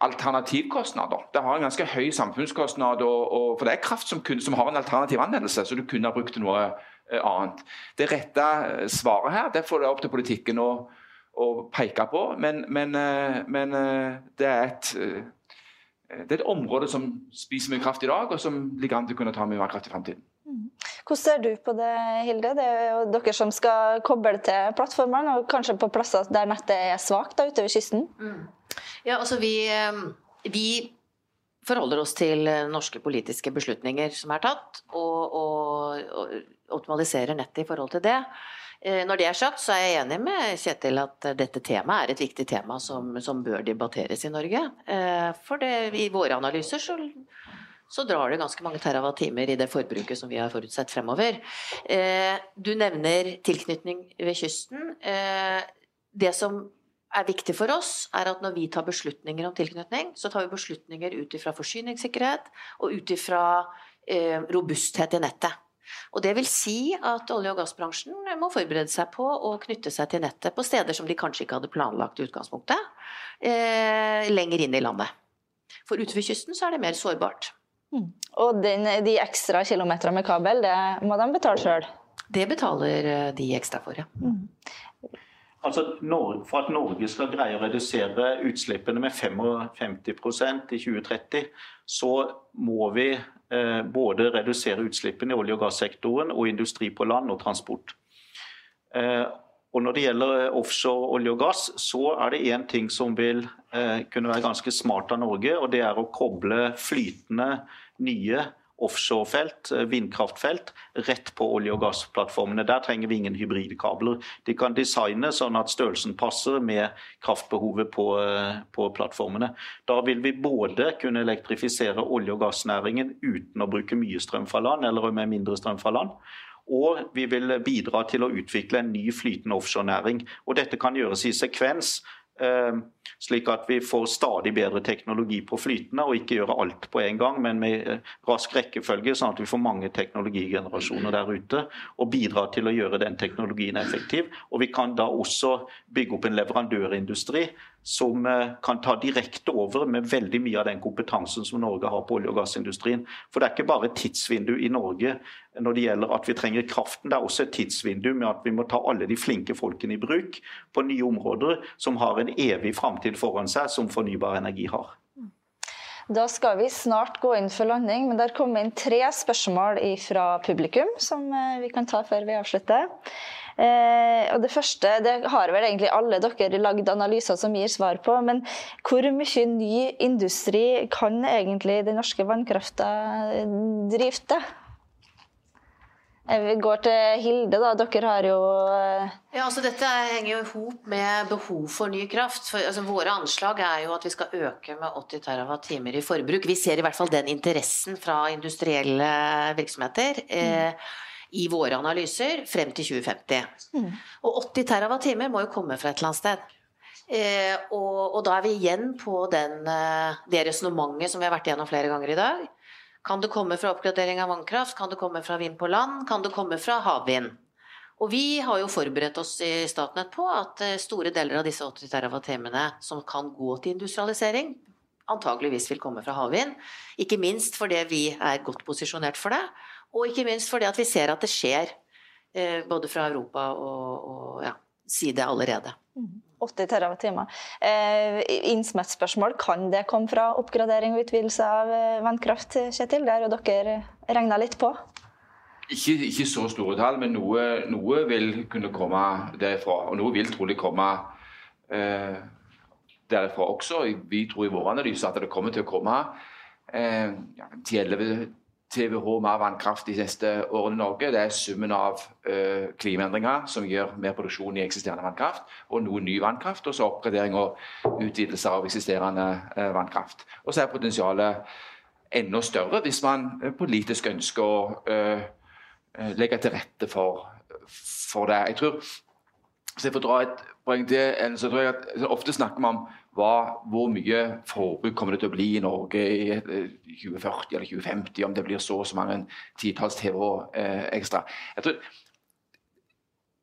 alternativkostnader. Det har en ganske høy samfunnskostnad, og, og, for det er kraft som, kun, som har en alternativ anvendelse, så du kunne ha brukt noe annet. Det rette eh, svaret her det får det opp til politikken å, å peke på, men, men, eh, men, det er et det er et område som spiser mye kraft i dag, og som ligger an til å kunne ta mye mer kraft i framtiden. Hvordan ser du på det, Hilde? Det er jo dere som skal koble til plattformene, og kanskje på plasser der nettet er svakt utover kysten? Mm. Ja, altså vi, vi, forholder oss til norske politiske beslutninger som er tatt, og, og, og optimaliserer nettet i forhold til det. Eh, når det er sagt, så er jeg enig med Kjetil at dette temaet er et viktig tema som, som bør debatteres i Norge. Eh, for det, i våre analyser så, så drar det ganske mange terawatt-timer i det forbruket som vi har forutsett fremover. Eh, du nevner tilknytning ved kysten. Det som er viktig for oss, er at når vi tar beslutninger om tilknytning, så tar vi beslutninger ut ifra forsyningssikkerhet og ut ifra robusthet i nettet. Og Det vil si at olje- og gassbransjen må forberede seg på å knytte seg til nettet på steder som de kanskje ikke hadde planlagt i utgangspunktet, eh, lenger inn i landet. For utover kysten så er det mer sårbart. Mm. Og den, de ekstra kilometerne med kabel, det må de betale sjøl? Det betaler eh, de ekstra for, ja. Mm. Altså, For at Norge skal greie å redusere utslippene med 55% i 2030, så må vi både redusere utslippene i olje- og gassektoren og industri på land og transport. Eh, og Når det gjelder offshore olje og gass, så er det én ting som vil eh, kunne være ganske smart av Norge, og det er å koble flytende nye offshorefelt, eh, vindkraftfelt, rett på olje- og gassplattformene. Der trenger vi ingen hybridkabler. De kan designe sånn at størrelsen passer med kraftbehovet på, eh, på plattformene. Da vil vi både kunne elektrifisere olje- og gassnæringen uten å bruke mye strøm fra land, eller med mindre strøm fra land. Og vi vil bidra til å utvikle en ny flytende offshorenæring. Og dette kan gjøres i sekvens. Ehm, slik at vi får stadig bedre teknologi på flytende, og ikke gjøre alt på en gang, men med eh, rask rekkefølge, sånn at vi får mange teknologigenerasjoner der ute. Og bidrar til å gjøre den teknologien effektiv. Og vi kan da også bygge opp en leverandørindustri som eh, kan ta direkte over med veldig mye av den kompetansen som Norge har på olje- og gassindustrien. For det er ikke bare et tidsvindu i Norge når det gjelder at vi trenger kraften. Det er også et tidsvindu med at vi må ta alle de flinke folkene i bruk på nye områder som har en evig framtid foran seg, som fornybar energi har. Da skal vi snart gå inn for landing, men det har kommet inn tre spørsmål fra publikum som eh, vi kan ta før vi avslutter. Eh, og Det første det har vel egentlig alle dere lagd analyser som gir svar på, men hvor mye ny industri kan egentlig den norske vannkrafta drifte? Vi går til Hilde, da. Dere har jo eh, Ja, altså Dette henger jo i hop med behov for ny kraft. For, altså, våre anslag er jo at vi skal øke med 80 TWh i forbruk. Vi ser i hvert fall den interessen fra industrielle virksomheter. Eh, i våre analyser frem til 2050. Mm. Og 80 TWh må jo komme fra et eller annet sted. Eh, og, og, da er vi igjen på den, eh, det resonnementet som vi har vært igjennom flere ganger i dag. Kan det komme fra oppgradering av vannkraft? Kan det komme fra vind på land? Kan det komme fra havvind? Og vi har jo forberedt oss i Statnett på at eh, store deler av disse 80 TWh som kan gå til industrialisering, antageligvis vil komme fra havvind. Ikke minst fordi vi er godt posisjonert for det, og ikke minst fordi at vi ser at det skjer eh, både fra Europa og, og ja, side allerede. 80 TWh. Eh, Innsmett-spørsmål, kan det komme fra oppgradering og utvidelse av eh, vannkraft, Kjetil? Det har jo dere regna litt på? Ikke, ikke, så store tall, men noe, noe, vil kunne komme derfra. Og noe vil trolig komme eh, derfra også. Vi tror i vår analyse at det kommer til å komme eh, 10-11 TWh mer vannkraft de neste årene i Norge. Det er summen av uh, klimaendringer som gjør mer produksjon i eksisterende vannkraft, og noe ny vannkraft, og så oppgradering og utvidelser av eksisterende uh, vannkraft. Og så er potensialet enda større hvis man uh, politisk ønsker å legge til rette for, for det. Jeg tror, så jeg får dra et poeng til, så tror jeg at Ofte snakker man om hva, hvor mye forbruk kommer det til å bli i Norge i 2040 eh, eller 2050, om det blir så og så mange titalls TV eh, ekstra. Jeg tror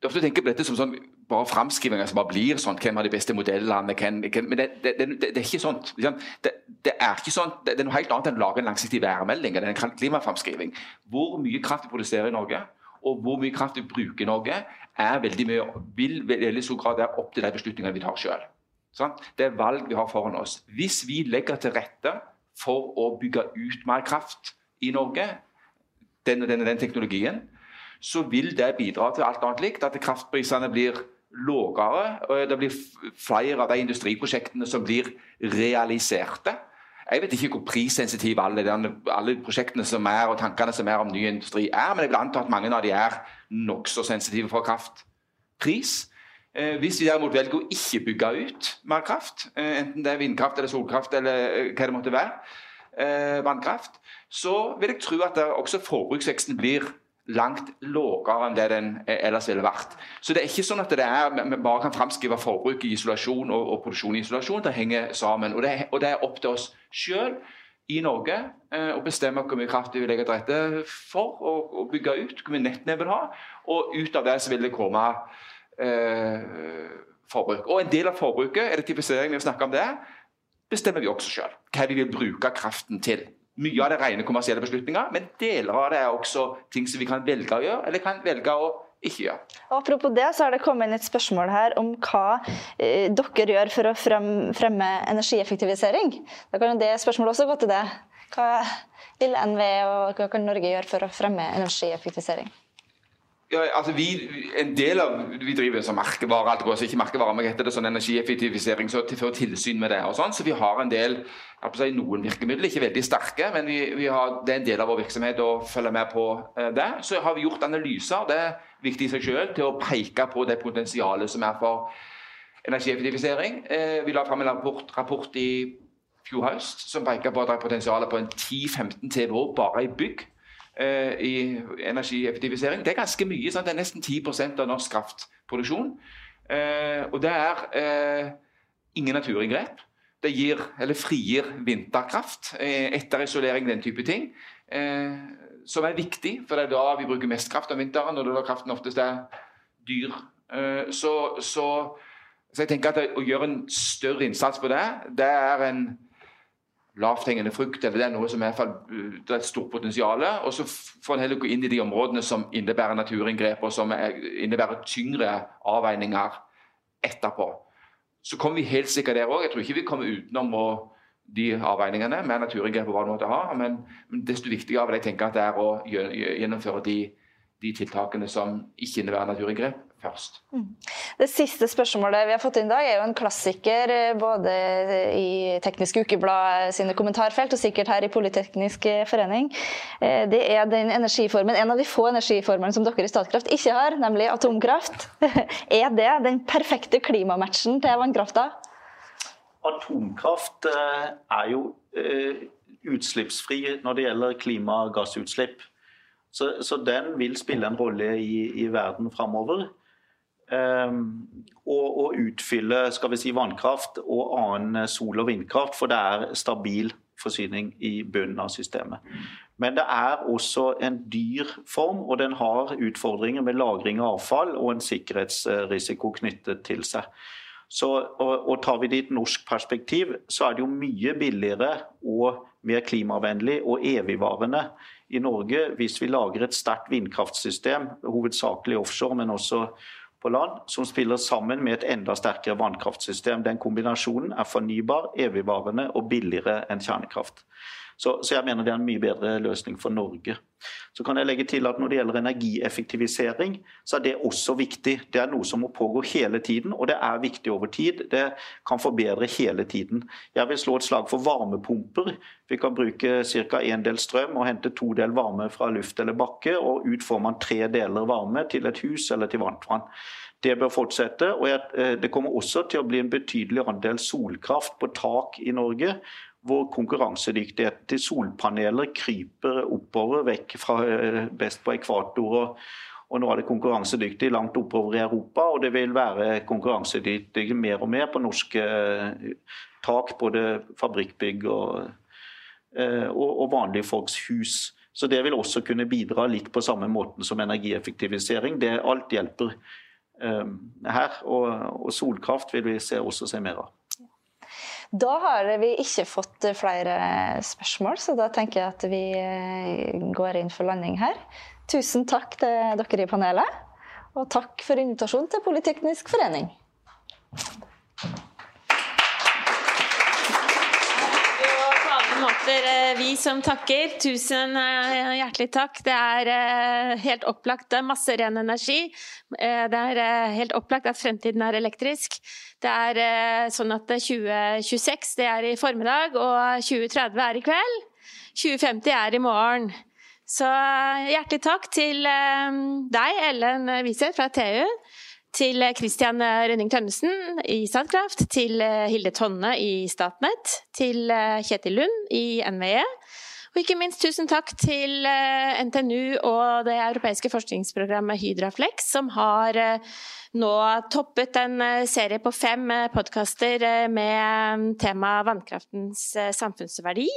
jeg ofte tenker på dette som sånn, bare framskrivinger som bare blir sånn. Hvem har de beste modellene? Hvem, hvem, men det, det, det, det, er ikke sånt. Det, er ikke sånt. Det, er noe helt annet enn å lage en langsiktig værmelding eller en klimaframskriving. Hvor mye kraft vi produserer i Norge, og hvor mye kraft vi bruker i Norge, er veldig mye, vil veldig stor grad være opp til de beslutningene vi tar sjøl. Det er valg vi har foran oss. Hvis vi legger til rette for å bygge ut mer kraft i Norge, den og den, den teknologien, så vil det bidra til alt annet likt, at kraftprisene blir lavere. og Det blir flere av de industriprosjektene som blir realiserte. Jeg vet ikke hvor prissensitive alle, alle, prosjektene som er og tankene som er om ny industri er, men jeg vil anta at mange av de er nokså sensitive for kraftpris. Eh, hvis vi derimot velger å ikke bygge ut mer kraft, eh, enten det er vindkraft eller solkraft eller eh, hva det måtte være, vannkraft, så vil jeg tro at også forbruksveksten blir langt lavere enn det den ellers ville vært. Så det er ikke sånn at det er, vi bare kan framskrive forbruk i isolasjon og, og, produksjon i isolasjon. Det henger sammen. Og det, og det er opp til oss sjøl i Norge å bestemme hvor mye kraft vi vil legge til rette for å bygge ut, hvor mye nett vi vil ha. Og ut av det så vil det komme eh, forbruk. Og en del av forbruket, elektrifisering, vi snakker om det, bestemmer vi også sjøl. Hva vi vil bruke kraften til. Mye av det rene kommersielle beslutninger, men deler av det er også ting som vi kan velge å gjøre, eller kan velge å ikke gjøre. Apropos det, så har det kommet inn et spørsmål her om hva eh, dere gjør for å frem, fremme energieffektivisering. Da kan jo det spørsmålet også gå til det. Hva vil NVE og hva kan Norge gjøre for å fremme energieffektivisering? Ja, altså vi, en del av, vi driver som merkevare, alt går, så ikke merkevare, men heter det sånn energieffektivisering, så til, for tilsyn med det. og sånn, Så vi har en del si, noen virkemidler, ikke veldig sterke, men vi, vi har, det er en del av vår virksomhet å følge med på eh, det. Så har vi gjort analyser, det er viktig i seg selv, til å peke på det potensialet som er for energieffektivisering. Eh, vi la fram en rapport, rapport i fjor høst som peker på at det er potensial på en 10-15 TWh bare i bygg. Eh, i energieffektivisering. Det er ganske mye. Sant? Det er nesten 10 av norsk kraftproduksjon. Eh, og det er eh, ingen naturinngrep. Det gir, eller frigir vinterkraft, etter isolering, den type ting. som er viktig, for det er da vi bruker mest kraft om vinteren, og da kraften oftest er dyr. så, så, så jeg tenker at å gjøre en større innsats på det, det er en lavthengende frukt, eller det er noe som fall uh, det er et stort potensial. Og så får en heller gå inn i de områdene som innebærer naturinngrep, og som er, innebærer tyngre avveininger etterpå. Så kommer vi helt sikkert der òg. Jeg tror ikke vi kommer utenom å, de avveiningene med naturinngrep og hva det måtte ha, men, men desto viktigere vil jeg tenke at det er å gjennomføre de, de tiltakene som ikke innebærer naturinngrep, først. Mm. Det siste spørsmålet vi har fått inn i dag, er jo en klassiker eh, både i Teknisk Ukeblad sine kommentarfelt og sikkert her i Politeknisk forening. Eh, det er den energiformen, en av de få energiformene som dere i Statkraft ikke har, nemlig atomkraft. Er det den perfekte klimamatchen til vannkrafta? Atomkraft eh, er jo utslippsfri når det gjelder klimagassutslipp. Så, så, den vil spille en rolle i, i verden framover. Ehm, og, og utfylle skal vi si, vannkraft og annen sol- og vindkraft, for det er stabil forsyning i bunnen av systemet. Men det er også en dyr form, og den har utfordringer med lagring av avfall og en sikkerhetsrisiko knyttet til seg. Så, og, og Tar vi det i et norsk perspektiv, så er det jo mye billigere og mer klimavennlig og evigvarende i Norge hvis vi lager et sterkt vindkraftsystem, hovedsakelig offshore, men også på land, som spiller sammen med et enda sterkere vannkraftsystem. Den kombinasjonen er fornybar, evigvarende og billigere enn kjernekraft. Så, så, jeg mener det er en mye bedre løsning for Norge. Så kan jeg legge til at Når det gjelder energieffektivisering, så er det også viktig. Det er noe som må pågå hele tiden, og det er viktig over tid. Det kan forbedre hele tiden. Jeg vil slå et slag for varmepumper. Vi kan bruke ca. en del strøm og hente to del varme fra luft eller bakke, og ut får man tre deler varme til et hus eller til varmtvann. Det bør fortsette. og eh, Det kommer også til å bli en betydelig andel solkraft på tak i Norge hvor konkurransedyktigheten til solpaneler kryper oppover, vekk fra eh, best på ekvator. og, og nå er det konkurransedyktig langt oppover i Europa, og det vil være konkurransedyktig mer og mer på norske eh, tak, både fabrikkbygg og, eh, og, og vanlige folks hus. Så det vil også kunne bidra litt på samme måten som energieffektivisering. Det Alt hjelper um, her, og, og solkraft vil vi se, også se mer av. Da har vi ikke fått flere spørsmål, så da tenker jeg at vi eh, går inn for landing her. Tusen takk til dere i panelet, og takk for invitasjonen til Politeknisk forening. Låter eh, vi som takker. Tusen eh, hjertelig takk. Det er eh, helt opplagt. Det er masse ren energi. Det er helt opplagt at fremtiden er elektrisk. Det er sånn at 2026 det er i formiddag, og 2030 er i kveld. 2050 er i morgen. Så hjertelig takk til deg, Ellen Wiseth fra TU til Christian Rønning Tønnesen i Statkraft, til Hilde Tonne i Statnett, til Kjetil Lund i NVE. Og ikke minst tusen takk til eh, NTNU og det europeiske forskningsprogrammet Hydraflex, som har eh, nå toppet en eh, serie på fem podkaster med tema vannkraftens samfunnsverdi.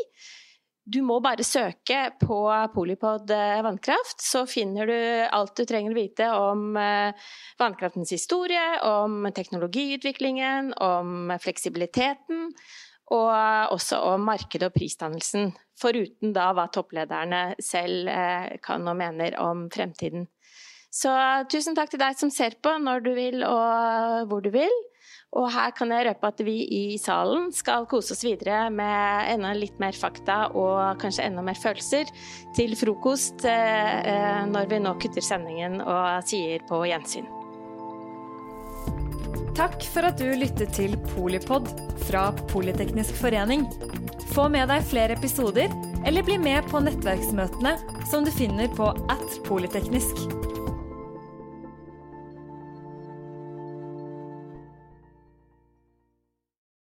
Du må bare søke på Polipod eh, vannkraft, så finner du alt du trenger å vite om eh, vannkraftens historie, om teknologiutviklingen, om fleksibiliteten, og også om markedet og prisdannelsen. Foruten da hva topplederne selv eh, kan og mener om fremtiden. Så tusen takk til deg som ser på når du vil og hvor du vil. Og her kan jeg røpe at vi i salen skal kose oss videre med enda litt mer fakta og kanskje enda mer følelser til frokost eh, eh, når vi nå kutter sendingen og sier på gjensyn. Takk for at du lyttet til Polipod fra Politeknisk forening. Få med deg flere episoder, eller bli med på nettverksmøtene som du finner på at polyteknisk.